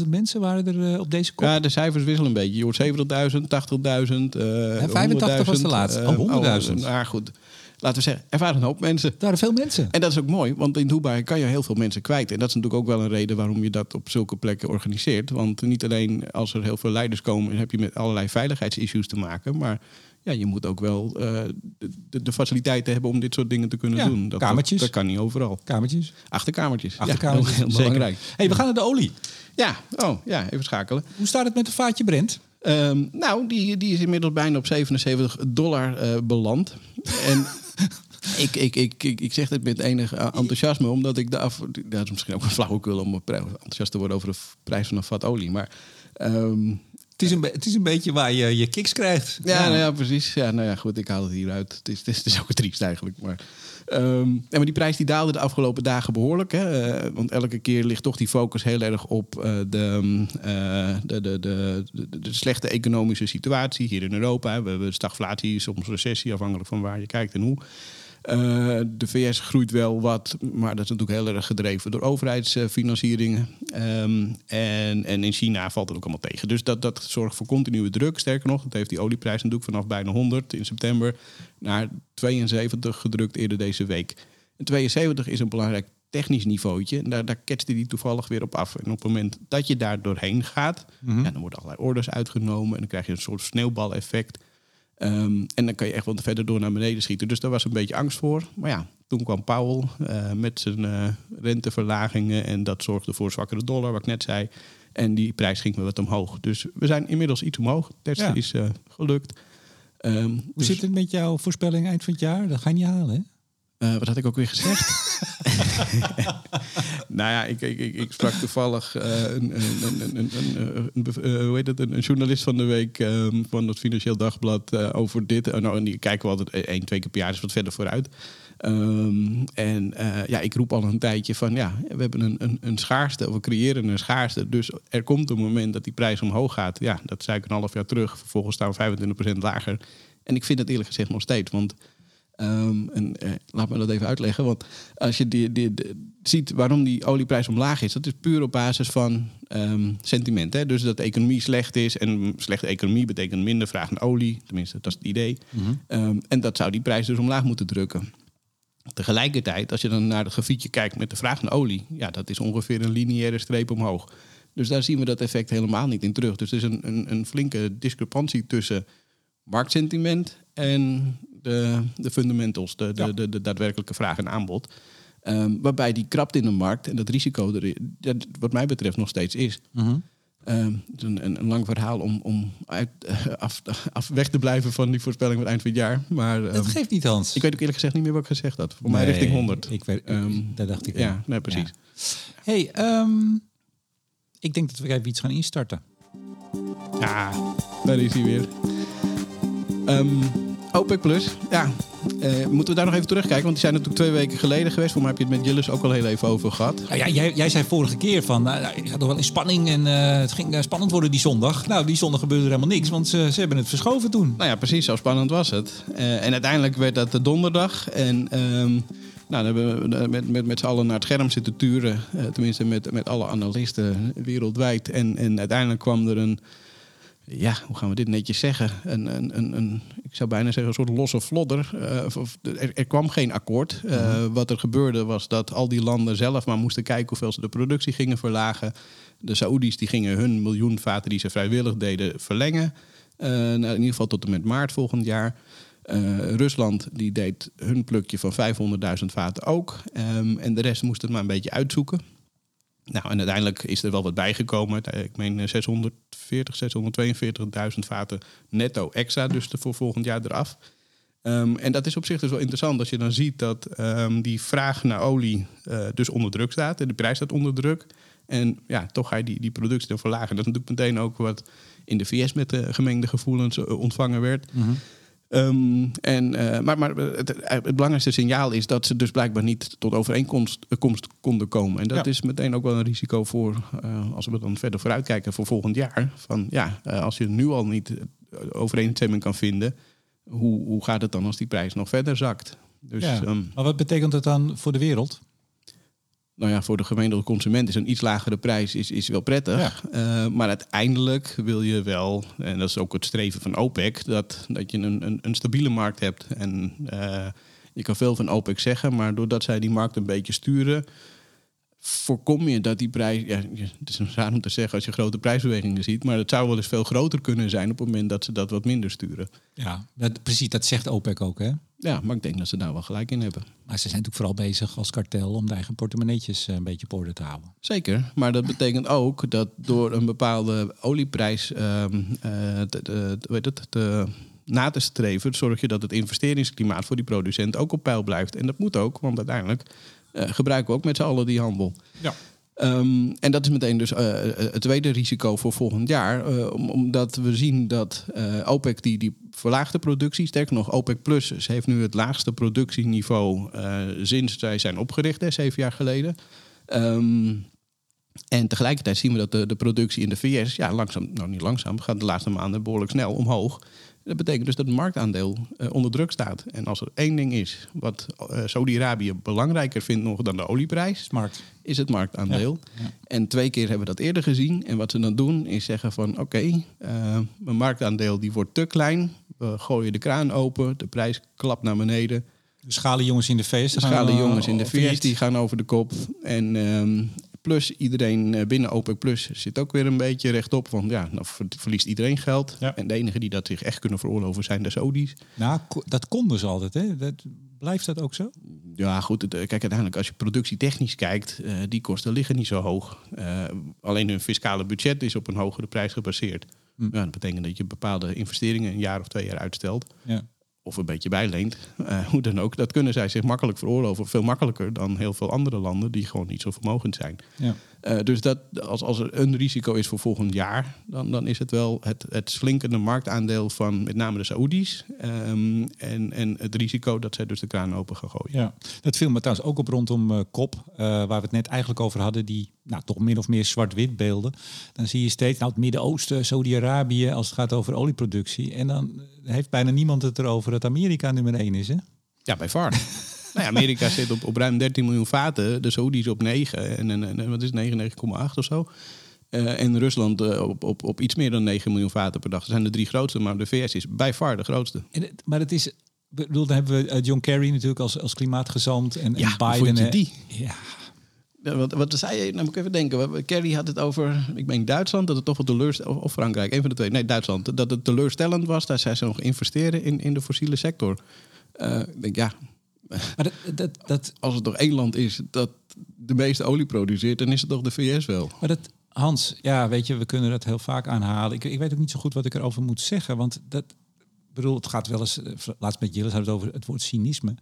85.000 mensen waren er eh, op deze kop.
Ja, de cijfers wisselen een beetje. Je hoort 70.000, 80.000, eh
85 was de
100.000,
laatste. Oh, 100.000.
nou goed, laten we zeggen, er waren een hoop mensen.
Er waren veel mensen.
En dat is ook mooi, want in Dubai kan je heel veel mensen kwijt. En dat is natuurlijk ook wel een reden waarom je dat op zulke plekken organiseert. Want niet alleen als er heel veel leiders komen, heb je met allerlei veiligheidsissues te maken. Maar ja, je moet ook wel eh, de, de, faciliteiten hebben om dit soort dingen te kunnen
Ja,
doen. Dat,
kamertjes.
Dat, dat kan niet overal.
Kamertjes.
Achterkamertjes.
Achterkamertjes.
heel belangrijk.
hey, we gaan naar de olie.
Ja, oh, ja, even schakelen.
Hoe staat het met de vaatje Brent?
Ehm, nou, die, die is inmiddels bijna op 77 dollar eh, beland. en ik, ik, ik, ik, ik zeg dit met enig eh, enthousiasme, omdat ik de af... Dat is misschien ook een flauwekul om enthousiast te worden over de prijs van een vat olie. Maar ehm,
is, een, het is een beetje waar je je kicks krijgt.
ja, Nou ja, precies. Ja, nou ja, goed, ik haal het hieruit. Het is, het is, het is ook triest eigenlijk. Maar, ja, maar die prijs die daalde de afgelopen dagen behoorlijk. Hè? Eh, want elke keer ligt toch die focus heel erg op eh, de, eh, de, de, de, de, de slechte economische situatie hier in Europa. We hebben stagflatie, soms recessie, afhankelijk van waar je kijkt en hoe. Eh, de VS groeit wel wat, maar dat is natuurlijk heel erg gedreven door overheidsfinancieringen. Ehm, en, en in China valt het ook allemaal tegen. Dus dat, dat zorgt voor continue druk. Sterker nog, dat heeft die olieprijs natuurlijk vanaf bijna 100 in september naar 72 gedrukt eerder deze week. En 72 is een belangrijk technisch niveautje. En daar, daar ketste die toevallig weer op af. En op het moment dat je daar doorheen gaat,
Mhm.
ja, dan worden allerlei orders uitgenomen. En dan krijg je een soort sneeuwbaleffect. Ehm, en dan kan je echt wel verder door naar beneden schieten. Dus daar was een beetje angst voor. Maar ja, toen kwam Powell eh, met zijn eh, renteverlagingen. En dat zorgde voor een zwakkere dollar, wat ik net zei. En die prijs ging weer wat omhoog. Dus we zijn inmiddels iets omhoog.
Ja.
is eh, gelukt. Ehm,
Hoe
dus,
zit het met jouw voorspelling eind van het jaar? Dat ga je niet halen, hè?
wat had ik ook weer gezegd? nou ja, ik, ik, ik, sprak toevallig een, een, journalist van de week ehm, van het Financieel Dagblad eh, over dit. Eh, nou, en die kijken we altijd één, twee keer per jaar, dus wat verder vooruit. Ehm, en eh, ja, ik roep al een tijdje van ja, we hebben een, een, een schaarste, we creëren een schaarste. Dus er komt een moment dat die prijs omhoog gaat. Ja, dat zei ik een half jaar terug. Vervolgens staan we 25% lager. En ik vind het eerlijk gezegd nog steeds. Want Ehm, en, eh, laat me dat even uitleggen. Want als je die, die, die- ziet waarom die olieprijs omlaag is, dat is puur op basis van ehm, sentiment. Hè? Dus dat de economie slecht is. En slechte economie betekent minder vraag naar olie. Tenminste, dat is het idee. Ehm, en dat zou die prijs dus omlaag moeten drukken. Tegelijkertijd, als je dan naar het grafiekje kijkt met de vraag naar olie, ja, dat is ongeveer een lineaire streep omhoog. Dus daar zien we dat effect helemaal niet in terug. Dus er is een, een, een flinke discrepantie tussen marktsentiment en de, de fundamentals, de, de,
Ja.
de, de daadwerkelijke vraag en aanbod. Ehm, waarbij die krapte in de markt en dat risico er, dat wat mij betreft nog steeds is. Ehm, het is een, een, een lang verhaal om, om uit, eh, af, af weg te blijven van die voorspelling van het eind van het jaar. Maar ehm,
Dat geeft niet, Hans.
ik weet ook eerlijk gezegd niet meer wat ik gezegd had. Voor mij richting 100.
Ik weet,
Ehm,
dat dacht ik
ja, nee, precies.
hey, ehm, ik denk dat we even iets gaan instarten.
Ja, daar is hij weer. Ehm, OPEC Plus, ja. Eh, moeten we daar nog even terugkijken? Want die zijn natuurlijk twee weken geleden geweest. Voor mij heb je het met Jillis ook al heel even over gehad.
Nou ja, jij, jij zei vorige keer van, nou, nou, je gaat toch wel in spanning en eh, het ging eh, spannend worden die zondag. Nou, die zondag gebeurde er helemaal niks, want ze, ze hebben het verschoven toen.
Nou ja, precies, zo spannend was het. En uiteindelijk werd dat de donderdag. En ehm, nou, dan hebben we met, met, met z'n allen naar het scherm zitten turen. Tenminste, met, met alle analisten wereldwijd. En, en uiteindelijk kwam er een, ja, hoe gaan we dit netjes zeggen? Een, een, een, een ik zou bijna zeggen, een soort losse vlodder. Uh, of, er, er, kwam geen akkoord. Uh, mm-hmm. Wat er gebeurde was dat al die landen zelf maar moesten kijken hoeveel ze de productie gingen verlagen. De Saoedi's die gingen hun miljoen vaten die ze vrijwillig deden verlengen. Uh, nou, in ieder geval tot en met maart volgend jaar. Rusland die deed hun plukje van 500.000 vaten ook. Um, en de rest moest het maar een beetje uitzoeken. Nou, en uiteindelijk is er wel wat bijgekomen. Ik meen 640, 642.000 vaten netto extra, dus voor volgend jaar eraf. Um, en dat is op zich dus wel interessant als je dan ziet dat um, die vraag naar olie uh, dus onder druk staat. En de prijs staat onder druk. En ja, toch ga je die, die productie dan verlagen. Dat is natuurlijk meteen ook wat in de VS met de gemengde gevoelens ontvangen werd. Mm. Um, en, uh, maar maar het, het, belangrijkste signaal is dat ze dus blijkbaar niet tot overeenkomst komst konden komen. En dat ja. is meteen ook wel een risico voor, uh, als we dan verder vooruitkijken voor volgend jaar. Van ja, uh, als je nu al niet overeenstemming kan vinden, hoe, hoe gaat het dan als die prijs nog verder zakt?
Dus, ja. um, maar wat betekent dat dan voor de wereld?
Nou ja, voor de gemiddelde consument is een iets lagere prijs is, is wel prettig. Ja. Uh, maar uiteindelijk wil je wel, en dat is ook het streven van OPEC, dat, dat je een, een, een stabiele markt hebt. En uh, je kan veel van OPEC zeggen, maar doordat zij die markt een beetje sturen, voorkom je dat die prijs. Ja, het is raar om te zeggen als je grote prijsbewegingen ziet, maar het zou wel eens veel groter kunnen zijn op het moment dat ze dat wat minder sturen.
Ja, dat, precies, dat zegt OPEC ook, hè?
Ja, maar ik denk dat ze daar wel gelijk in hebben.
Maar ze zijn natuurlijk vooral bezig als kartel om de eigen portemonneetjes eh, een beetje op orde te houden.
Zeker, maar dat betekent ook dat door een bepaalde olieprijs het, te, na te streven, zorg je dat het investeringsklimaat voor die producent ook op peil blijft. En dat moet ook, want uiteindelijk gebruiken we ook met z'n allen die handel. Ja. Um, en dat is meteen dus uh, het tweede risico voor volgend jaar. Uh, omdat we zien dat uh, OPEC die, die verlaagde productie, sterker nog, OPEC Plus heeft nu het laagste productieniveau sinds zij zijn opgericht, hè, zeven jaar geleden. Um, en tegelijkertijd zien we dat de, de productie in de VS, ja, langzaam, nou niet langzaam, gaat de laatste maanden behoorlijk snel omhoog. Dat betekent dus dat het marktaandeel uh, onder druk staat. En als er één ding is wat uh, Saudi-Arabië belangrijker vindt nog dan de olieprijs,
Markt.
is het marktaandeel. Ja. Ja. En twee keer hebben we dat eerder gezien. En wat ze dan doen is zeggen van oké, okay, uh, mijn marktaandeel die wordt te klein. We gooien de kraan open, de prijs klapt naar beneden.
De schalen jongens in de VS.
De schalen jongens in de VS die gaan over de kop. En, um, Plus iedereen eh, binnen OPEC Plus zit ook weer een beetje rechtop. Want ja, dan verliest iedereen geld. Ja. En de enige die dat zich echt kunnen veroorloven zijn de Saudis.
Nou, dat konden ze altijd. Hè? Dat, blijft dat ook zo?
Ja, goed. Het, kijk, uiteindelijk als je productietechnisch kijkt, uh, die kosten liggen niet zo hoog. Uh, alleen hun fiscale budget is op een hogere prijs gebaseerd. Hm. Ja, dat betekent dat je bepaalde investeringen een jaar of twee jaar uitstelt. Ja of een beetje bijleent, uh, hoe dan ook, dat kunnen zij zich makkelijk veroorloven. Veel makkelijker dan heel veel andere landen die gewoon niet zo vermogend zijn. Ja. Uh, dus dat, als, als er een risico is voor volgend jaar, dan, dan is het wel het, het slinkende marktaandeel van met name de Saoedi's. Um, en, en het risico dat zij dus de kraan open gaan gooien.
Ja, dat viel me trouwens ook op rondom uh, KOP, waar we het net eigenlijk over hadden, die nou, toch min of meer zwart-wit beelden. Dan zie je steeds, nou het Midden-Oosten, Saudi-Arabië, als het gaat over olieproductie. En dan heeft bijna niemand het erover dat Amerika nummer één is, hè?
Ja, bij far. nou ja, Amerika zit op, op ruim 13 miljoen vaten, de Saudis op 9 en, en, en wat is 9, 9,8 of zo. Uh, en Rusland uh, op, op, op iets meer dan 9 miljoen vaten per dag. Dat zijn de drie grootste, maar de VS is bij far de grootste.
En, maar het is, bedoel, dan hebben we John Kerry natuurlijk als, als klimaatgezant en,
ja,
en Biden.
Je die? Ja, wat, wat zei je? Nou moet ik even denken. Kerry had het over, ik meen Duitsland, dat het toch wel teleurstellend, of Frankrijk, een van de twee. Nee, Duitsland. Dat het teleurstellend was dat zij ze nog investeren in, in de fossiele sector. Uh, ik denk, ja. Maar dat, dat, dat, Als het toch één land is dat de meeste olie produceert, dan is het toch de VS wel.
Maar dat, Hans, ja, weet je, we kunnen dat heel vaak aanhalen. Ik, ik weet ook niet zo goed wat ik erover moet zeggen, want dat, bedoel, het gaat wel eens, eh, laatst met Jillis had het over het woord cynisme.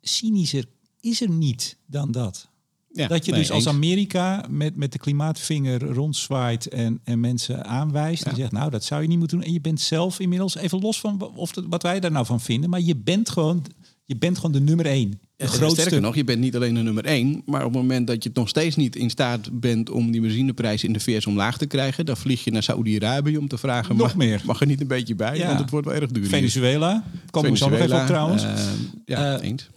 Cynischer is er niet dan dat. Ja, dat je nee, dus als Amerika met, met de klimaatvinger rondzwaait en, en mensen aanwijst ja. en zegt, nou dat zou je niet moeten doen. En je bent zelf inmiddels, even los van of dat, wat wij daar nou van vinden, maar je bent gewoon, je bent gewoon de nummer één. De
grootste... Sterker nog, je bent niet alleen de nummer één, maar op het moment dat je nog steeds niet in staat bent om die benzineprijs in de VS omlaag te krijgen, dan vlieg je naar Saoedi-Arabië om te vragen,
nog
mag,
meer.
mag er niet een beetje bij, want het wordt wel erg duur.
Venezuela, komen we zo nog even op trouwens. Uh,
ja, uh, eens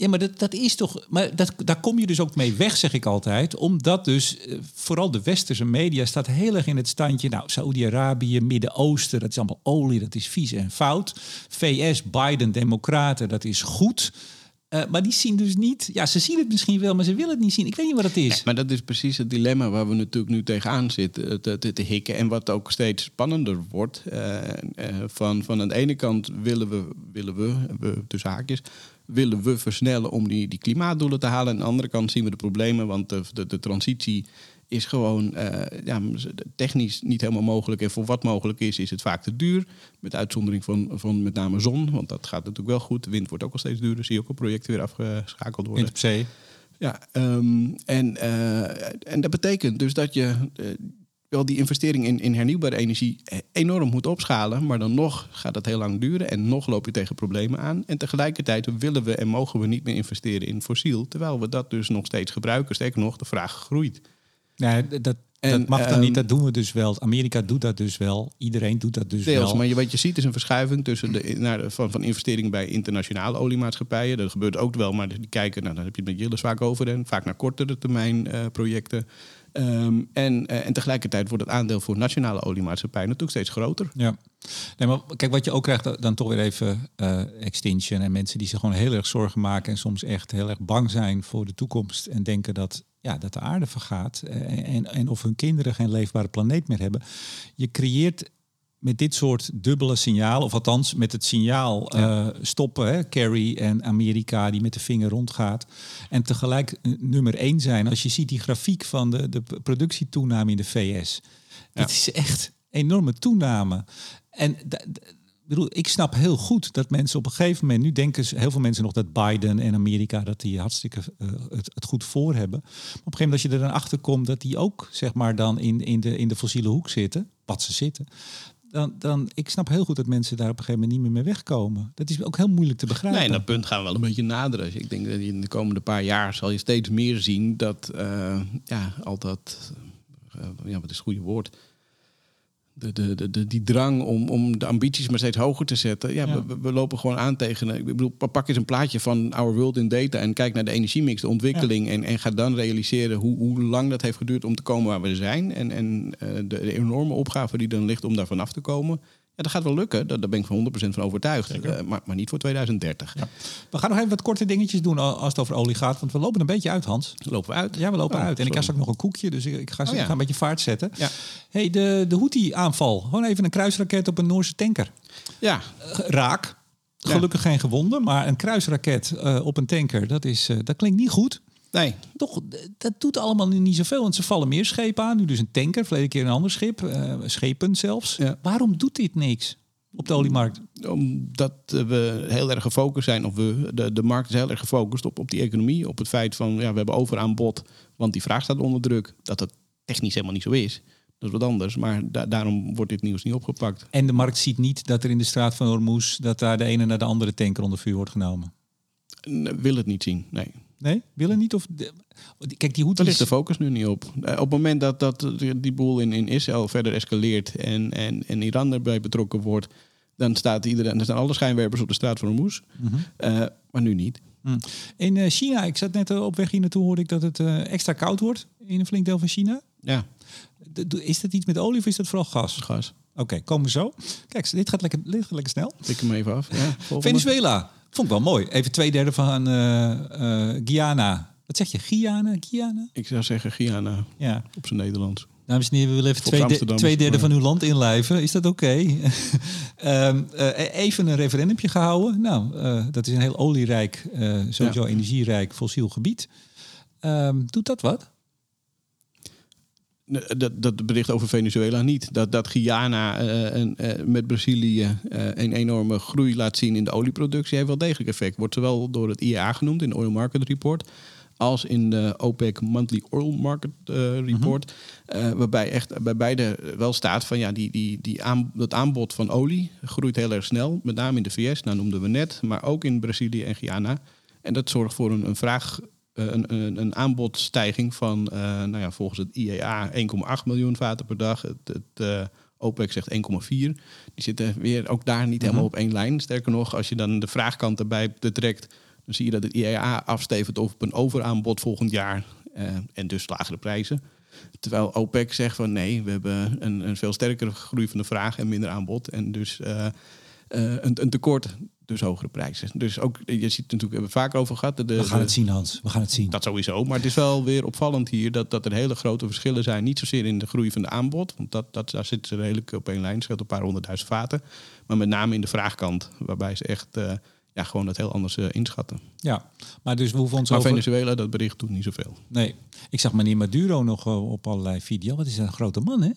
Ja, maar dat, dat is toch. Maar dat, daar kom je dus ook mee weg, zeg ik altijd. Omdat dus eh, vooral de westerse media staat heel erg in het standje. Nou, Saoedi-Arabië, Midden-Oosten, dat is allemaal olie, dat is vies en fout. VS, Biden, Democraten, dat is goed. Uh, maar die zien dus niet. Ja, ze zien het misschien wel, maar ze willen het niet zien. Ik weet niet wat het is.
Maar dat is precies het dilemma waar we natuurlijk nu tegenaan zitten te, te, hikken. En wat ook steeds spannender wordt. Uh, van, van aan de ene kant willen we, willen we, we tussen haakjes, willen we versnellen om die, die klimaatdoelen te halen. En aan de andere kant zien we de problemen, want de, de, de transitie is gewoon uh, ja, technisch niet helemaal mogelijk. En voor wat mogelijk is, is het vaak te duur. Met uitzondering van, van met name zon, want dat gaat natuurlijk wel goed. De wind wordt ook al steeds duurder, zie je ook al projecten weer afgeschakeld worden.
Wind op zee.
Ja, um, en, uh, en dat betekent dus dat je uh, wel die investering in, in hernieuwbare energie enorm moet opschalen. Maar dan nog gaat dat heel lang duren en nog loop je tegen problemen aan. En tegelijkertijd willen we en mogen we niet meer investeren in fossiel. Terwijl we dat dus nog steeds gebruiken. Sterker nog, de vraag groeit.
Ja, dat, en, dat mag dan um, niet, dat doen we dus wel. Amerika doet dat dus wel. Iedereen doet dat dus
deels,
wel.
Maar je, wat je ziet is een verschuiving tussen de, naar de, van, van investeringen bij internationale oliemaatschappijen. Dat gebeurt ook wel, maar die kijken, nou, dan heb je het met Jillis vaak over, en vaak naar kortere termijn uh, projecten. Um, en, uh, en tegelijkertijd wordt het aandeel voor nationale oliemaatschappijen natuurlijk steeds groter.
Ja, nee, maar kijk, wat je ook krijgt, dan toch weer even uh, Extinction en mensen die zich gewoon heel erg zorgen maken en soms echt heel erg bang zijn voor de toekomst en denken dat, ja, dat de aarde vergaat en, en, en of hun kinderen geen leefbare planeet meer hebben. Je creëert met dit soort dubbele signalen, of althans met het signaal ja. uh, stoppen, hè, Kerry en Amerika die met de vinger rondgaat. En tegelijk nummer één zijn. Als je ziet die grafiek van de, de productietoename in de VS. Ja. Het is echt enorme toename. En bedoel, ik snap heel goed dat mensen op een gegeven moment, nu denken heel veel mensen nog dat Biden en Amerika dat die hartstikke uh, het, het, goed voor hebben. Maar op een gegeven moment als je er dan achter komt dat die ook zeg maar dan in, in, de, in de fossiele hoek zitten, wat ze zitten, dan, dan, ik snap heel goed dat mensen daar op een gegeven moment niet meer mee wegkomen. Dat is ook heel moeilijk te begrijpen.
Nee, dat punt gaan we wel een beetje naderen. Ik denk dat in de komende paar jaar zal je steeds meer zien dat, uh, ja, al dat, uh, ja, wat is het goede woord? De, de, de, die drang om, om de ambities maar steeds hoger te zetten. Ja, ja. We, we, lopen gewoon aan tegen. Ik bedoel, pak eens een plaatje van Our World in Data en kijk naar de energiemix, de ontwikkeling. Ja. En, en ga dan realiseren hoe, hoe lang dat heeft geduurd om te komen waar we zijn. En, en uh, de, de, enorme opgave die dan ligt om daar vanaf te komen. Ja, dat gaat wel lukken, daar, daar ben ik van 100% van overtuigd. Uh, maar, maar niet voor 2030.
Ja. We gaan nog even wat korte dingetjes doen als het over olie gaat. Want we lopen een beetje uit, Hans.
Lopen we uit?
Ja, we lopen oh, uit. En sorry. ik had ook nog een koekje, dus ik ga, oh, ja. ga een beetje vaart zetten. Ja. hey, de, de Houthi-aanval. Gewoon even een kruisraket op een Noorse tanker.
Ja.
Uh, raak. Gelukkig geen gewonden, maar een kruisraket uh, op een tanker, dat, is, uh, dat klinkt niet goed.
Nee.
Toch, dat doet allemaal nu niet zoveel. Want ze vallen meer schepen aan. Nu dus een tanker, verleden keer een ander schip. Uh, schepen zelfs. Ja. Waarom doet dit niks op de oliemarkt?
Omdat we heel erg gefocust zijn. Of we, de, de markt is heel erg gefocust op, op die economie. Op het feit van, ja, we hebben overaanbod. Want die vraag staat onder druk. Dat dat technisch helemaal niet zo is. Dat is wat anders. Maar da daarom wordt dit nieuws niet opgepakt.
En de markt ziet niet dat er in de straat van Hormuz... dat daar de ene naar de andere tanker onder vuur wordt genomen?
Wil het niet zien, nee.
Nee, willen niet? Of de, kijk, die Houthis...
Daar ligt de focus nu niet op. Op het moment dat, dat die boel in, in Israël verder escaleert en, en, en Iran erbij betrokken wordt, dan, staat iedereen, dan staan alle schijnwerpers op de straat van Hormuz. Mm -hmm. uh, maar nu niet.
Mm. In uh, China, ik zat net op weg hier naartoe, hoorde ik dat het extra koud wordt in een flink deel van China.
Ja.
Is dat iets met olie of is dat vooral gas?
Gas.
Oké, okay, komen we zo. Kijk, dit gaat lekker, dit gaat lekker snel.
Tik hem even af. Ja,
Venezuela. Vond ik wel mooi. Even twee derde van uh, uh, Guyana. Wat zeg je? Guyana? Guyana?
Ik zou zeggen Guyana.
Ja.
Op zijn Nederlands.
Dames en heren, we willen even twee, de, twee derde van uw land inlijven. Is dat oké? Okay? um, uh, even een referendumje gehouden. Nou, uh, dat is een heel olierijk, uh, sowieso ja. energierijk fossiel gebied. Um, doet dat wat?
Dat, dat bericht over Venezuela niet. Dat, dat Guyana uh, en, uh, met Brazilië uh, een enorme groei laat zien in de olieproductie heeft wel degelijk effect. Wordt zowel door het IEA genoemd in de Oil Market Report als in de OPEC Monthly Oil Market Report. -hmm. waarbij echt bij beide wel staat van ja, die, die, die aan, dat aanbod van olie groeit heel erg snel. Met name in de VS, nou noemden we net, maar ook in Brazilië en Guyana. En dat zorgt voor een, een vraag een, een, een, aanbodstijging van, uh, nou ja, volgens het IEA 1,8 miljoen vaten per dag. Het, het uh, OPEC zegt 1,4. Die zitten weer ook daar niet helemaal -hmm. op één lijn. Sterker nog, als je dan de vraagkant erbij betrekt, dan zie je dat het IEA afstevend op een overaanbod volgend jaar eh, en dus lagere prijzen. Terwijl OPEC zegt van nee, we hebben een, een veel sterkere groei van de vraag en minder aanbod. En dus eh, eh, een, een tekort, dus hogere prijzen. Dus ook, je ziet natuurlijk, we hebben het vaak over gehad. De,
We gaan het zien, Hans. We gaan het zien.
dat sowieso. Maar het is wel weer opvallend hier dat, dat er hele grote verschillen zijn. Niet zozeer in de groei van de aanbod. Want dat, dat, daar zitten ze redelijk op één lijn. scheelt een paar honderdduizend vaten. Maar met name in de vraagkant. Waarbij ze echt eh, ja, gewoon dat heel anders eh, inschatten.
Ja, maar dus we hoeven ons
Maar
over...
Venezuela, dat bericht doet niet zoveel.
Nee, ik zag meneer Maduro nog eh, op allerlei video. Wat is een grote man, hè?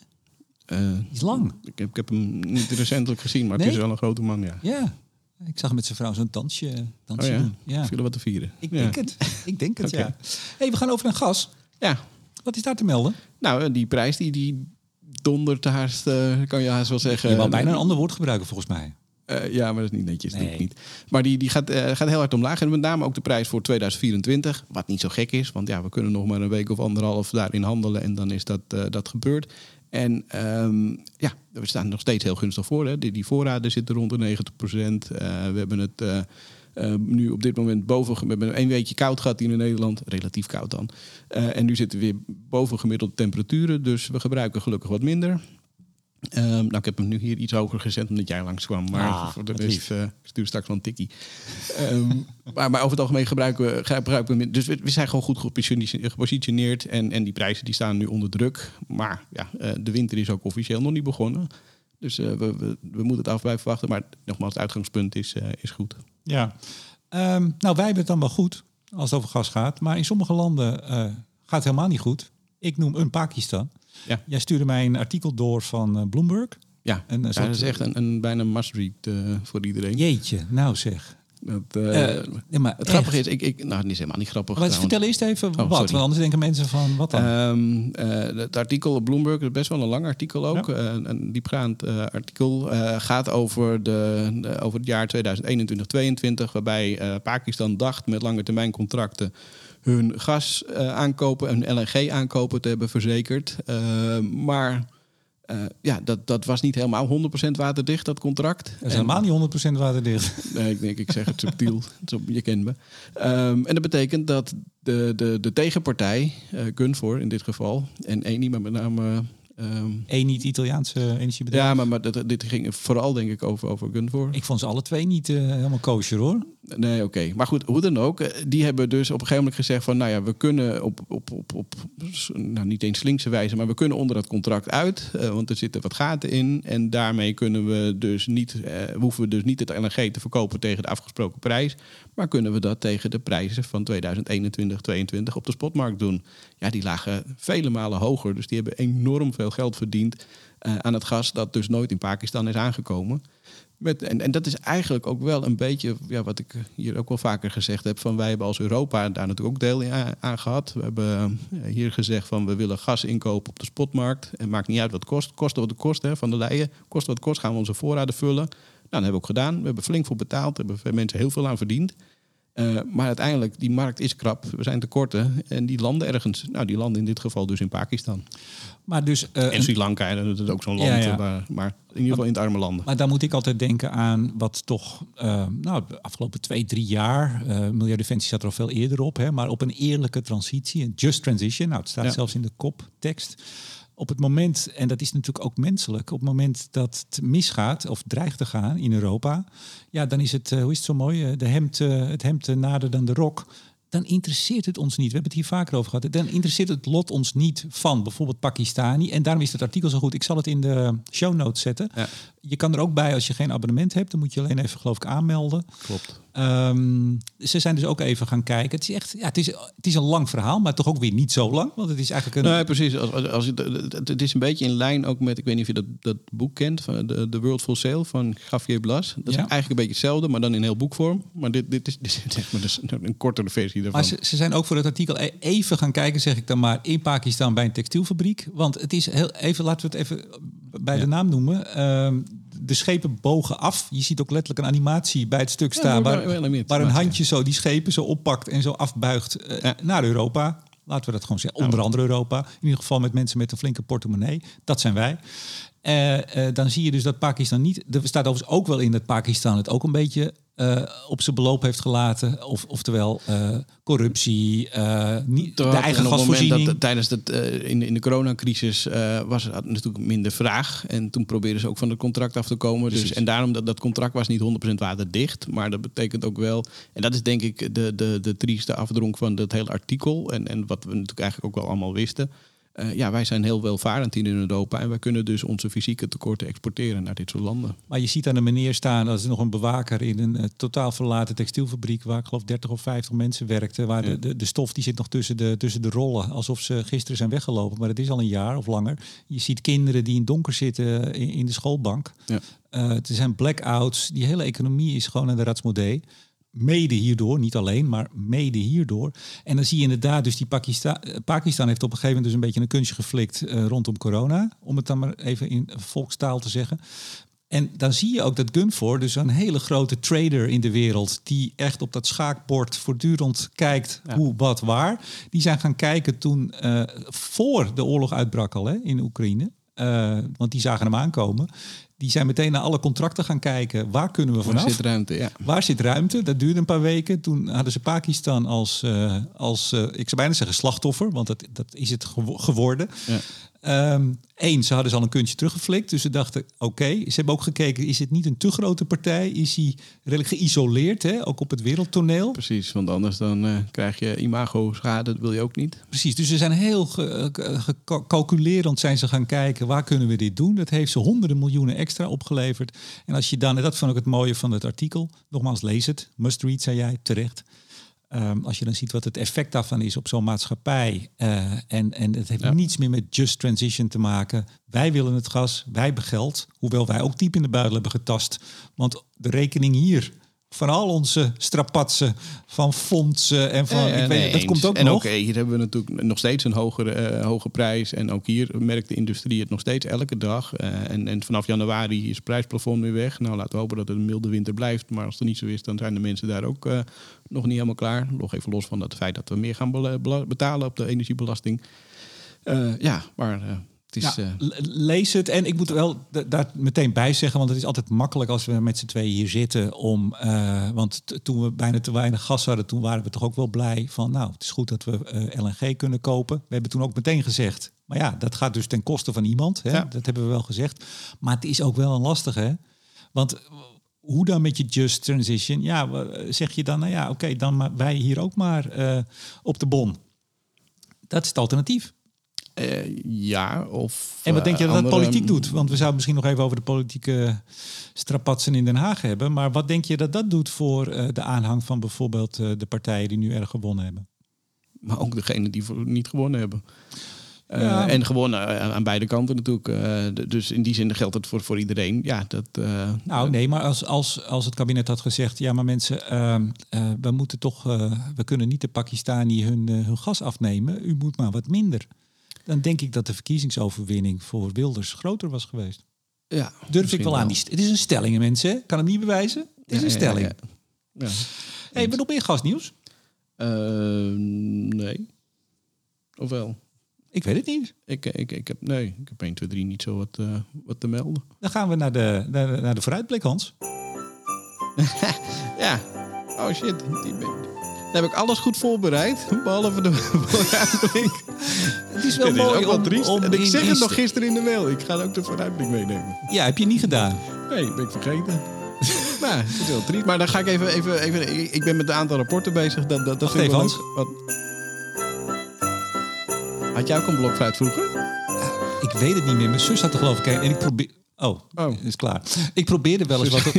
Is lang.
ik, heb, ik heb hem niet recentelijk gezien, maar
Nee?
het is wel een grote man, ja.
Ja. Ik zag met zijn vrouw zo'n dansje, dansje
Oh ja,
doen. Ja.
Wat te vieren.
Ik
ja.
denk het. Ik denk het, ja. hey, we gaan over naar gas.
Ja,
Wat is daar te melden?
nou, die prijs die, die dondert haast, eh, kan je haast wel zeggen.
Je wou bijna een ander woord gebruiken, volgens mij.
Eh, ja, maar dat is niet netjes.
Nee.
niet. Maar die, die gaat, eh, gaat heel hard omlaag. En met name ook de prijs voor 2024. Wat niet zo gek is, want ja, we kunnen nog maar een week of anderhalf daarin handelen. En dan is dat, eh, dat gebeurd. En ehm, ja, we staan nog steeds heel gunstig voor. Hè. Die, die voorraden zitten rond de 90 procent. we hebben het eh, eh, nu op dit moment boven... We hebben een weekje koud gehad hier in Nederland. Relatief koud dan. Eh, en nu zitten we weer boven gemiddelde temperaturen. Dus we gebruiken gelukkig wat minder. Ehm, nou, ik heb hem nu hier iets hoger gezet omdat jij langskwam. Maar
Ah,
voor de rest ik stuur straks wel een tikkie. Ehm, maar, maar over het algemeen gebruiken we, gebruiken we Dus we, we zijn gewoon goed gepositione- gepositioneerd. En, en die prijzen die staan nu onder druk. Maar ja, eh, de winter is ook officieel nog niet begonnen. Dus eh, we, we, we moeten het af blijven wachten. Maar nogmaals, het uitgangspunt is, eh, is goed.
Ja. Ehm, nou, wij hebben het dan wel goed als het over gas gaat. Maar in sommige landen eh, gaat het helemaal niet goed. Ik noem een Pakistan.
Ja.
Jij stuurde mij een artikel door van eh, Bloomberg.
Ja,
En,
dat is echt een, een bijna must-read eh, voor iedereen.
Jeetje, nou zeg.
Dat, eh,
nee, maar
het
echt.
grappige is, ik, ik, nou, het is helemaal niet grappig.
Maar vertel eerst even wat,
sorry.
want anders denken mensen van wat dan?
Ehm, eh, het artikel op Bloomberg is best wel een lang artikel ook.
Ja.
Een diepgaand artikel gaat over, de, de- over het jaar 2021-2022, waarbij Pakistan dacht met lange termijn contracten hun gas eh, aankopen en LNG aankopen te hebben verzekerd. Eh, maar eh, ja, dat, dat was niet helemaal 100% waterdicht, dat contract.
dat is
En-
helemaal niet 100% waterdicht.
Nee, ik denk, ik zeg het subtiel. Je kent me. Ehm, en dat betekent dat de, de, de tegenpartij, eh Gunvor in dit geval, en Eni, maar met name... ehm,
Eén niet Italiaanse energiebedrijf.
ja, maar, maar dat, dit ging vooral denk ik over, over Gunvor.
Ik vond ze alle twee niet eh, helemaal kosher hoor.
Nee, oké. Maar goed, hoe dan ook. eh, Die hebben dus op een gegeven moment gezegd van... nou ja, we kunnen op, op, op, op nou niet eens slinkse wijze... maar we kunnen onder dat contract uit. eh, want er zitten wat gaten in. En daarmee kunnen we dus niet... eh, we hoeven dus niet het LNG te verkopen tegen de afgesproken prijs... maar kunnen we dat tegen de prijzen van 2021, 2022 op de spotmarkt doen. Ja, die lagen vele malen hoger. Dus die hebben enorm veel geld verdiend... eh, aan het gas dat dus nooit in Pakistan is aangekomen... Met, en, en dat is eigenlijk ook wel een beetje ja, wat ik hier ook wel vaker gezegd heb. Van wij hebben als Europa daar natuurlijk ook deel in aan, gehad. We hebben eh, hier gezegd van we willen gas inkopen op de spotmarkt. En maakt niet uit wat het kost. Kost wat het kost hè, van de leien. Kost wat kost gaan we onze voorraden vullen. Nou, dat hebben we ook gedaan. We hebben flink voor betaald. Daar hebben veel mensen heel veel aan verdiend. Eh, maar uiteindelijk, die markt is krap. We zijn tekorten. En die landen ergens. Nou, die landen in dit geval dus in Pakistan.
Maar dus eh,
En Sri Lanka, dat is ook zo'n land.
Ja, ja.
Maar, maar in ieder geval in het arme landen.
Maar dan moet ik altijd denken aan wat toch, eh, nou, de afgelopen twee, drie jaar, eh Milieudefensie zat er al veel eerder op, hè, maar op een eerlijke transitie, een just transition, nou, het staat
Ja.
zelfs in de koptekst. Op het moment, en dat is natuurlijk ook menselijk, op het moment dat het misgaat of dreigt te gaan in Europa, ja, dan is het, eh, hoe is het zo mooi, eh, de hemd, eh, het hemd nader dan de rok. Dan interesseert het ons niet. We hebben het hier vaker over gehad. Dan interesseert het lot ons niet van bijvoorbeeld Pakistani. En daarom is het artikel zo goed. Ik zal het in de show notes zetten.
Ja.
Je kan er ook bij als je geen abonnement hebt. Dan moet je alleen even geloof ik aanmelden.
Klopt.
Ehm, ze zijn dus ook even gaan kijken. Het is echt, ja, het is, het is een lang verhaal, maar toch ook weer niet zo lang. Want het is eigenlijk een.
Nee, precies. Als, als, als, het, is een beetje in lijn ook met, ik weet niet of je dat, dat boek kent, van de, The World Full Sail van Javier Blas. Dat is
Ja.
eigenlijk een beetje hetzelfde, maar dan in heel boekvorm. Maar dit, dit is, dit is zeg maar dus een, kortere versie daarvan.
Maar ze, ze zijn ook voor het artikel e- even gaan kijken, zeg ik dan maar, in Pakistan bij een textielfabriek. Want het is heel even, laten we het even bij de naam noemen. Ehm, de schepen bogen af. Je ziet ook letterlijk een animatie bij het stuk staan. waar, waar een handje zo die schepen zo oppakt en zo afbuigt eh, naar Europa. Laten we dat gewoon zeggen. Onder andere Europa. In ieder geval met mensen met een flinke portemonnee. Dat zijn wij. Eh, eh, dan zie je dus dat Pakistan niet. Er staat overigens ook wel in dat Pakistan het ook een beetje eh, op zijn beloop heeft gelaten. Of, oftewel eh, corruptie, uh, niet, de eigen gasvoorziening.
Dat, tijdens het, in, in de coronacrisis was er natuurlijk minder vraag. En toen probeerden ze ook van het contract af te komen. Dus, en daarom dat, dat contract was niet 100% waterdicht. Maar dat betekent ook wel... En dat is denk ik de, de, de trieste afdronk van dat hele artikel. En, en wat we natuurlijk eigenlijk ook wel allemaal wisten uh, ja, wij zijn heel welvarend in Europa en wij kunnen dus onze fysieke tekorten exporteren naar dit soort landen.
Maar je ziet aan de meneer staan, als er nog een bewaker in een uh, totaal verlaten textielfabriek, waar ik geloof 30 of 50 mensen werkten, waar de, de, de, stof die zit nog tussen de, tussen de rollen, alsof ze gisteren zijn weggelopen, maar het is al een jaar of langer. Je ziet kinderen die in donker zitten in, in de schoolbank. Ja. Uh, er zijn blackouts, die hele economie is gewoon aan de ratsmodee mede hierdoor, niet alleen, maar mede hierdoor. En dan zie je inderdaad, dus die Pakistan, Pakistan heeft op een gegeven moment dus een beetje een kunstje geflikt uh, rondom corona, om het dan maar even in volkstaal te zeggen. En dan zie je ook dat Gunfor, dus een hele grote trader in de wereld, die echt op dat schaakbord voortdurend kijkt hoe, wat, waar. Die zijn gaan kijken toen uh, voor de oorlog uitbrak al hè, in Oekraïne. Uh, want die zagen hem aankomen. Die zijn meteen naar alle contracten gaan kijken. Waar kunnen we vanaf?
Waar zit ruimte? Ja.
Waar zit ruimte? Dat duurde een paar weken. Toen hadden ze Pakistan als, uh, als uh, ik zou bijna zeggen slachtoffer, want dat, dat is het geworden. Ja. Um, Eén, ze hadden ze al een kuntje teruggeflikt. Dus ze dachten, oké. Ze hebben ook gekeken, is het niet een te grote partij? Is hij redelijk geïsoleerd, hè? ook op het wereldtoneel?
Precies, want anders dan uh, krijg je imago-schade. Dat wil je ook niet.
Precies, dus ze zijn heel gecalculerend zijn ze gaan kijken... waar kunnen we dit doen? Dat heeft ze honderden miljoenen extra opgeleverd. En als je dan, en dat vond ik het mooie van het artikel... nogmaals, lees het. Must read, zei jij, terecht. Um, als je dan ziet wat het effect daarvan is op zo'n maatschappij. Uh, en, en het heeft ja. niets meer met just transition te maken. Wij willen het gas, wij hebben geld. Hoewel wij ook diep in de buidel hebben getast. Want de rekening hier van al onze strapatsen van fondsen en van.
ik weet, dat komt ook en nog. En hier hebben we natuurlijk nog steeds een hogere, uh, hoge prijs. En ook hier merkt de industrie het nog steeds elke dag. Uh, en, en vanaf januari is het prijsplafond weer weg. Nou, laten we hopen dat het een milde winter blijft. Maar als het niet zo is, dan zijn de mensen daar ook uh, nog niet helemaal klaar. Nog even los van het feit dat we meer gaan betalen op de energiebelasting. ja, maar
is, ja, uh... Lees het. En ik moet wel daar meteen bij zeggen, want het is altijd makkelijk als we met z'n tweeën hier zitten om. Uh, want toen we bijna te weinig gas hadden, toen waren we toch ook wel blij van. Nou, het is goed dat we uh, eh, LNG kunnen kopen. We hebben toen ook meteen gezegd. Maar ja, dat gaat dus ten koste van iemand. Hè? Ja. Dat hebben we wel gezegd. Maar het is ook wel een lastige. Hè? Want hoe dan met je just transition? Ja, zeg je dan, nou ja, oké, okay, dan maar wij hier ook maar op de bon. Dat is het alternatief.
Uh, ja, of...
En wat denk je dat andere... politiek doet? Want we zouden misschien nog even over de politieke strapatsen in Den Haag hebben. Maar wat denk je dat dat doet voor uh, de aanhang van bijvoorbeeld de partijen die nu erg gewonnen hebben?
Maar ook degenen die niet gewonnen hebben. Ja. En gewoon aan beide kanten natuurlijk. dus in die zin geldt het voor, voor iedereen. Ja, dat,
nou nee, maar als, als, als het kabinet had gezegd... ja, maar mensen, ehm, we moeten toch... we kunnen niet de Pakistani hun, hun gas afnemen. U moet maar wat minder dan denk ik dat de verkiezingsoverwinning voor Wilders groter was geweest.
Ja,
Durf ik wel aan. Die het is een stelling, mensen. Kan het niet bewijzen. Het is ja, een stelling. Ja, ja. Hey, nog meer gasnieuws?
Uh, nee. Of wel?
Ik weet het niet.
Ik, ik, ik heb, nee, ik heb 1, 2, 3 niet zo wat, uh, wat te melden.
Dan gaan we naar de, naar, naar de vooruitblik, Hans.
ja. Oh shit. Die ben, dan heb ik alles goed voorbereid, behalve de vooruitblik.
Het is wel het mooi is
om, triest. Om en ik zeg het nog gisteren in de mail. Ik ga ook de vooruitblik meenemen.
Ja, heb je niet gedaan?
Nee, ben ik vergeten. nou, het is heel triest. Maar dan ga ik even... even, even ik ben met een aantal rapporten bezig. Dat, dat, dat
vind ik wel Wat...
Had jij ook een blokfluit vroeger?
ik weet het niet meer. Mijn zus had er geloof ik En ik probeer... Oh, oh, is klaar. Ik probeerde wel eens wat. Op...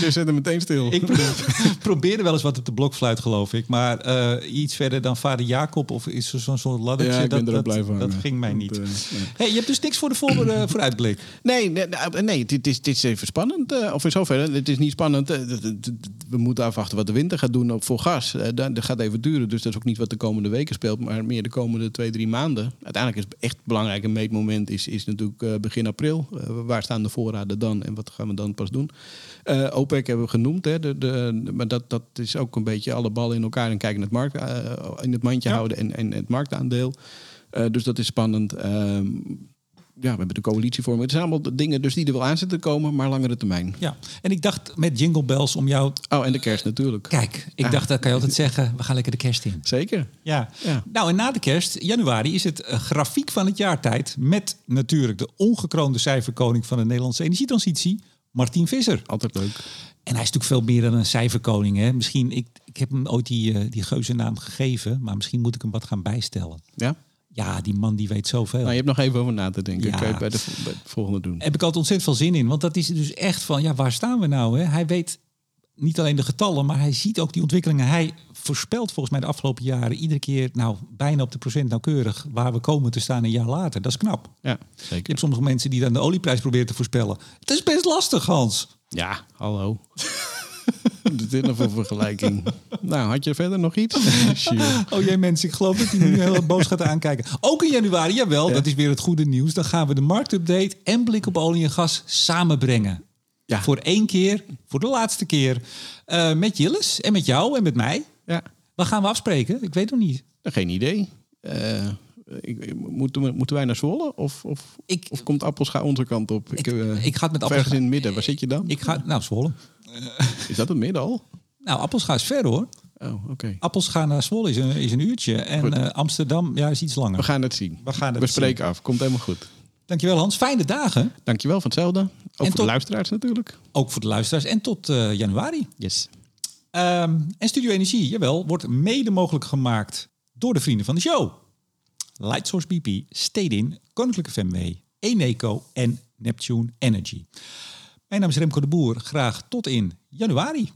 Je zet hem meteen stil.
Ik probeerde wel eens wat op de blokfluit, geloof ik. Maar uh, iets verder dan vader Jacob of is er zo'n soort laddertje.
Ja, ik
dat,
ben dat, dat,
dat ging mij niet. Uh, hey, je hebt dus niks voor de voor, uh, vooruitblik.
Nee, nee, nee het, is, het is even spannend. Uh, of in zoverre, het is niet spannend. we moeten afwachten wat de winter gaat doen voor gas. dat, dat gaat even duren. Dus dat is ook niet wat de komende weken speelt. Maar meer de komende twee, drie maanden. Uiteindelijk is het echt belangrijk. Een meetmoment is, is natuurlijk begin april waar staan de voorraden dan en wat gaan we dan pas doen? Uh, OPEC hebben we genoemd, hè, de, de, maar dat, dat is ook een beetje alle ballen in elkaar en kijken naar het, markt, uh, in het mandje houden en, en het marktaandeel. Uh, dus dat is spannend. Ehm, ja, we hebben de coalitievorming. Het zijn allemaal de dingen dus die er wel aan zitten te komen, maar langere termijn.
Ja, en ik dacht met Jingle Bells om jou...
Oh, en de kerst natuurlijk.
Kijk, ik dacht, dat kan je altijd zeggen, we gaan lekker de kerst in.
Zeker.
Ja.
Ja.
Nou, en na de kerst, januari, is het eh, grafiek van het jaartijd... met natuurlijk de ongekroonde cijferkoning van de Nederlandse energietransitie, Martin Visser.
Altijd leuk.
En hij is natuurlijk veel meer dan een cijferkoning. Hè? Misschien, ik, ik heb hem ooit die, eh, die geuzennaam gegeven, maar misschien moet ik hem wat gaan bijstellen.
Ja?
Ja, die man die weet zoveel.
Nou, je hebt nog even over na te denken.
Ja.
Kan je bij de, bij de volgende doen.
Heb ik altijd ontzettend veel zin in. Want dat is dus echt van, ja, waar staan we nou? Hè? Hij weet niet alleen de getallen, maar hij ziet ook die ontwikkelingen. Hij voorspelt volgens mij de afgelopen jaren iedere keer, nou, bijna op de procent nauwkeurig, waar we komen te staan een jaar later. Dat is knap.
Ja,
Je
zeker.
hebt sommige mensen die dan de olieprijs proberen te voorspellen. Het is best lastig, Hans.
Ja, hallo. de dinner voor vergelijking. Nou, had je verder nog iets?
Oh jee mensen, ik geloof dat hij nu heel boos gaat aankijken. Ook in januari, jawel, dat is weer het goede nieuws. Dan gaan we de marktupdate en blik op olie en gas samenbrengen.
Ja.
Voor één keer, voor de laatste keer. eh, met Jilles en met jou en met mij.
ja,
Wat gaan we afspreken? Ik weet nog niet.
geen idee. Eh, ik, moeten, we- moeten wij naar Zwolle? Of, of,
Ik-
of komt Appelscha onze kant op?
Ik,
eh,
ik ga het met
of ergens
Appelscha...
in het midden. Waar zit je dan?
Ik ga, nou, Zwolle.
Is dat het midden al?
Nou, Appelscha is ver hoor.
Oh, oké.
Appelscha naar Zwolle is een, is een uurtje. En eh, Amsterdam ja, is iets langer.
We gaan het zien.
We gaan het
We spreken af. Komt helemaal goed.
Dankjewel Hans. Fijne dagen.
Dankjewel van hetzelfde. Ook voor
tot-
de luisteraars natuurlijk.
Ook voor de luisteraars. En tot eh, januari.
Yes.
Ehm, en Studio Energie, jawel, wordt mede mogelijk gemaakt door de vrienden van de show. Lightsource BP, Stedin, Koninklijke FMW, Eneco en Neptune Energy. Mijn naam is Remco de Boer. Graag tot in januari.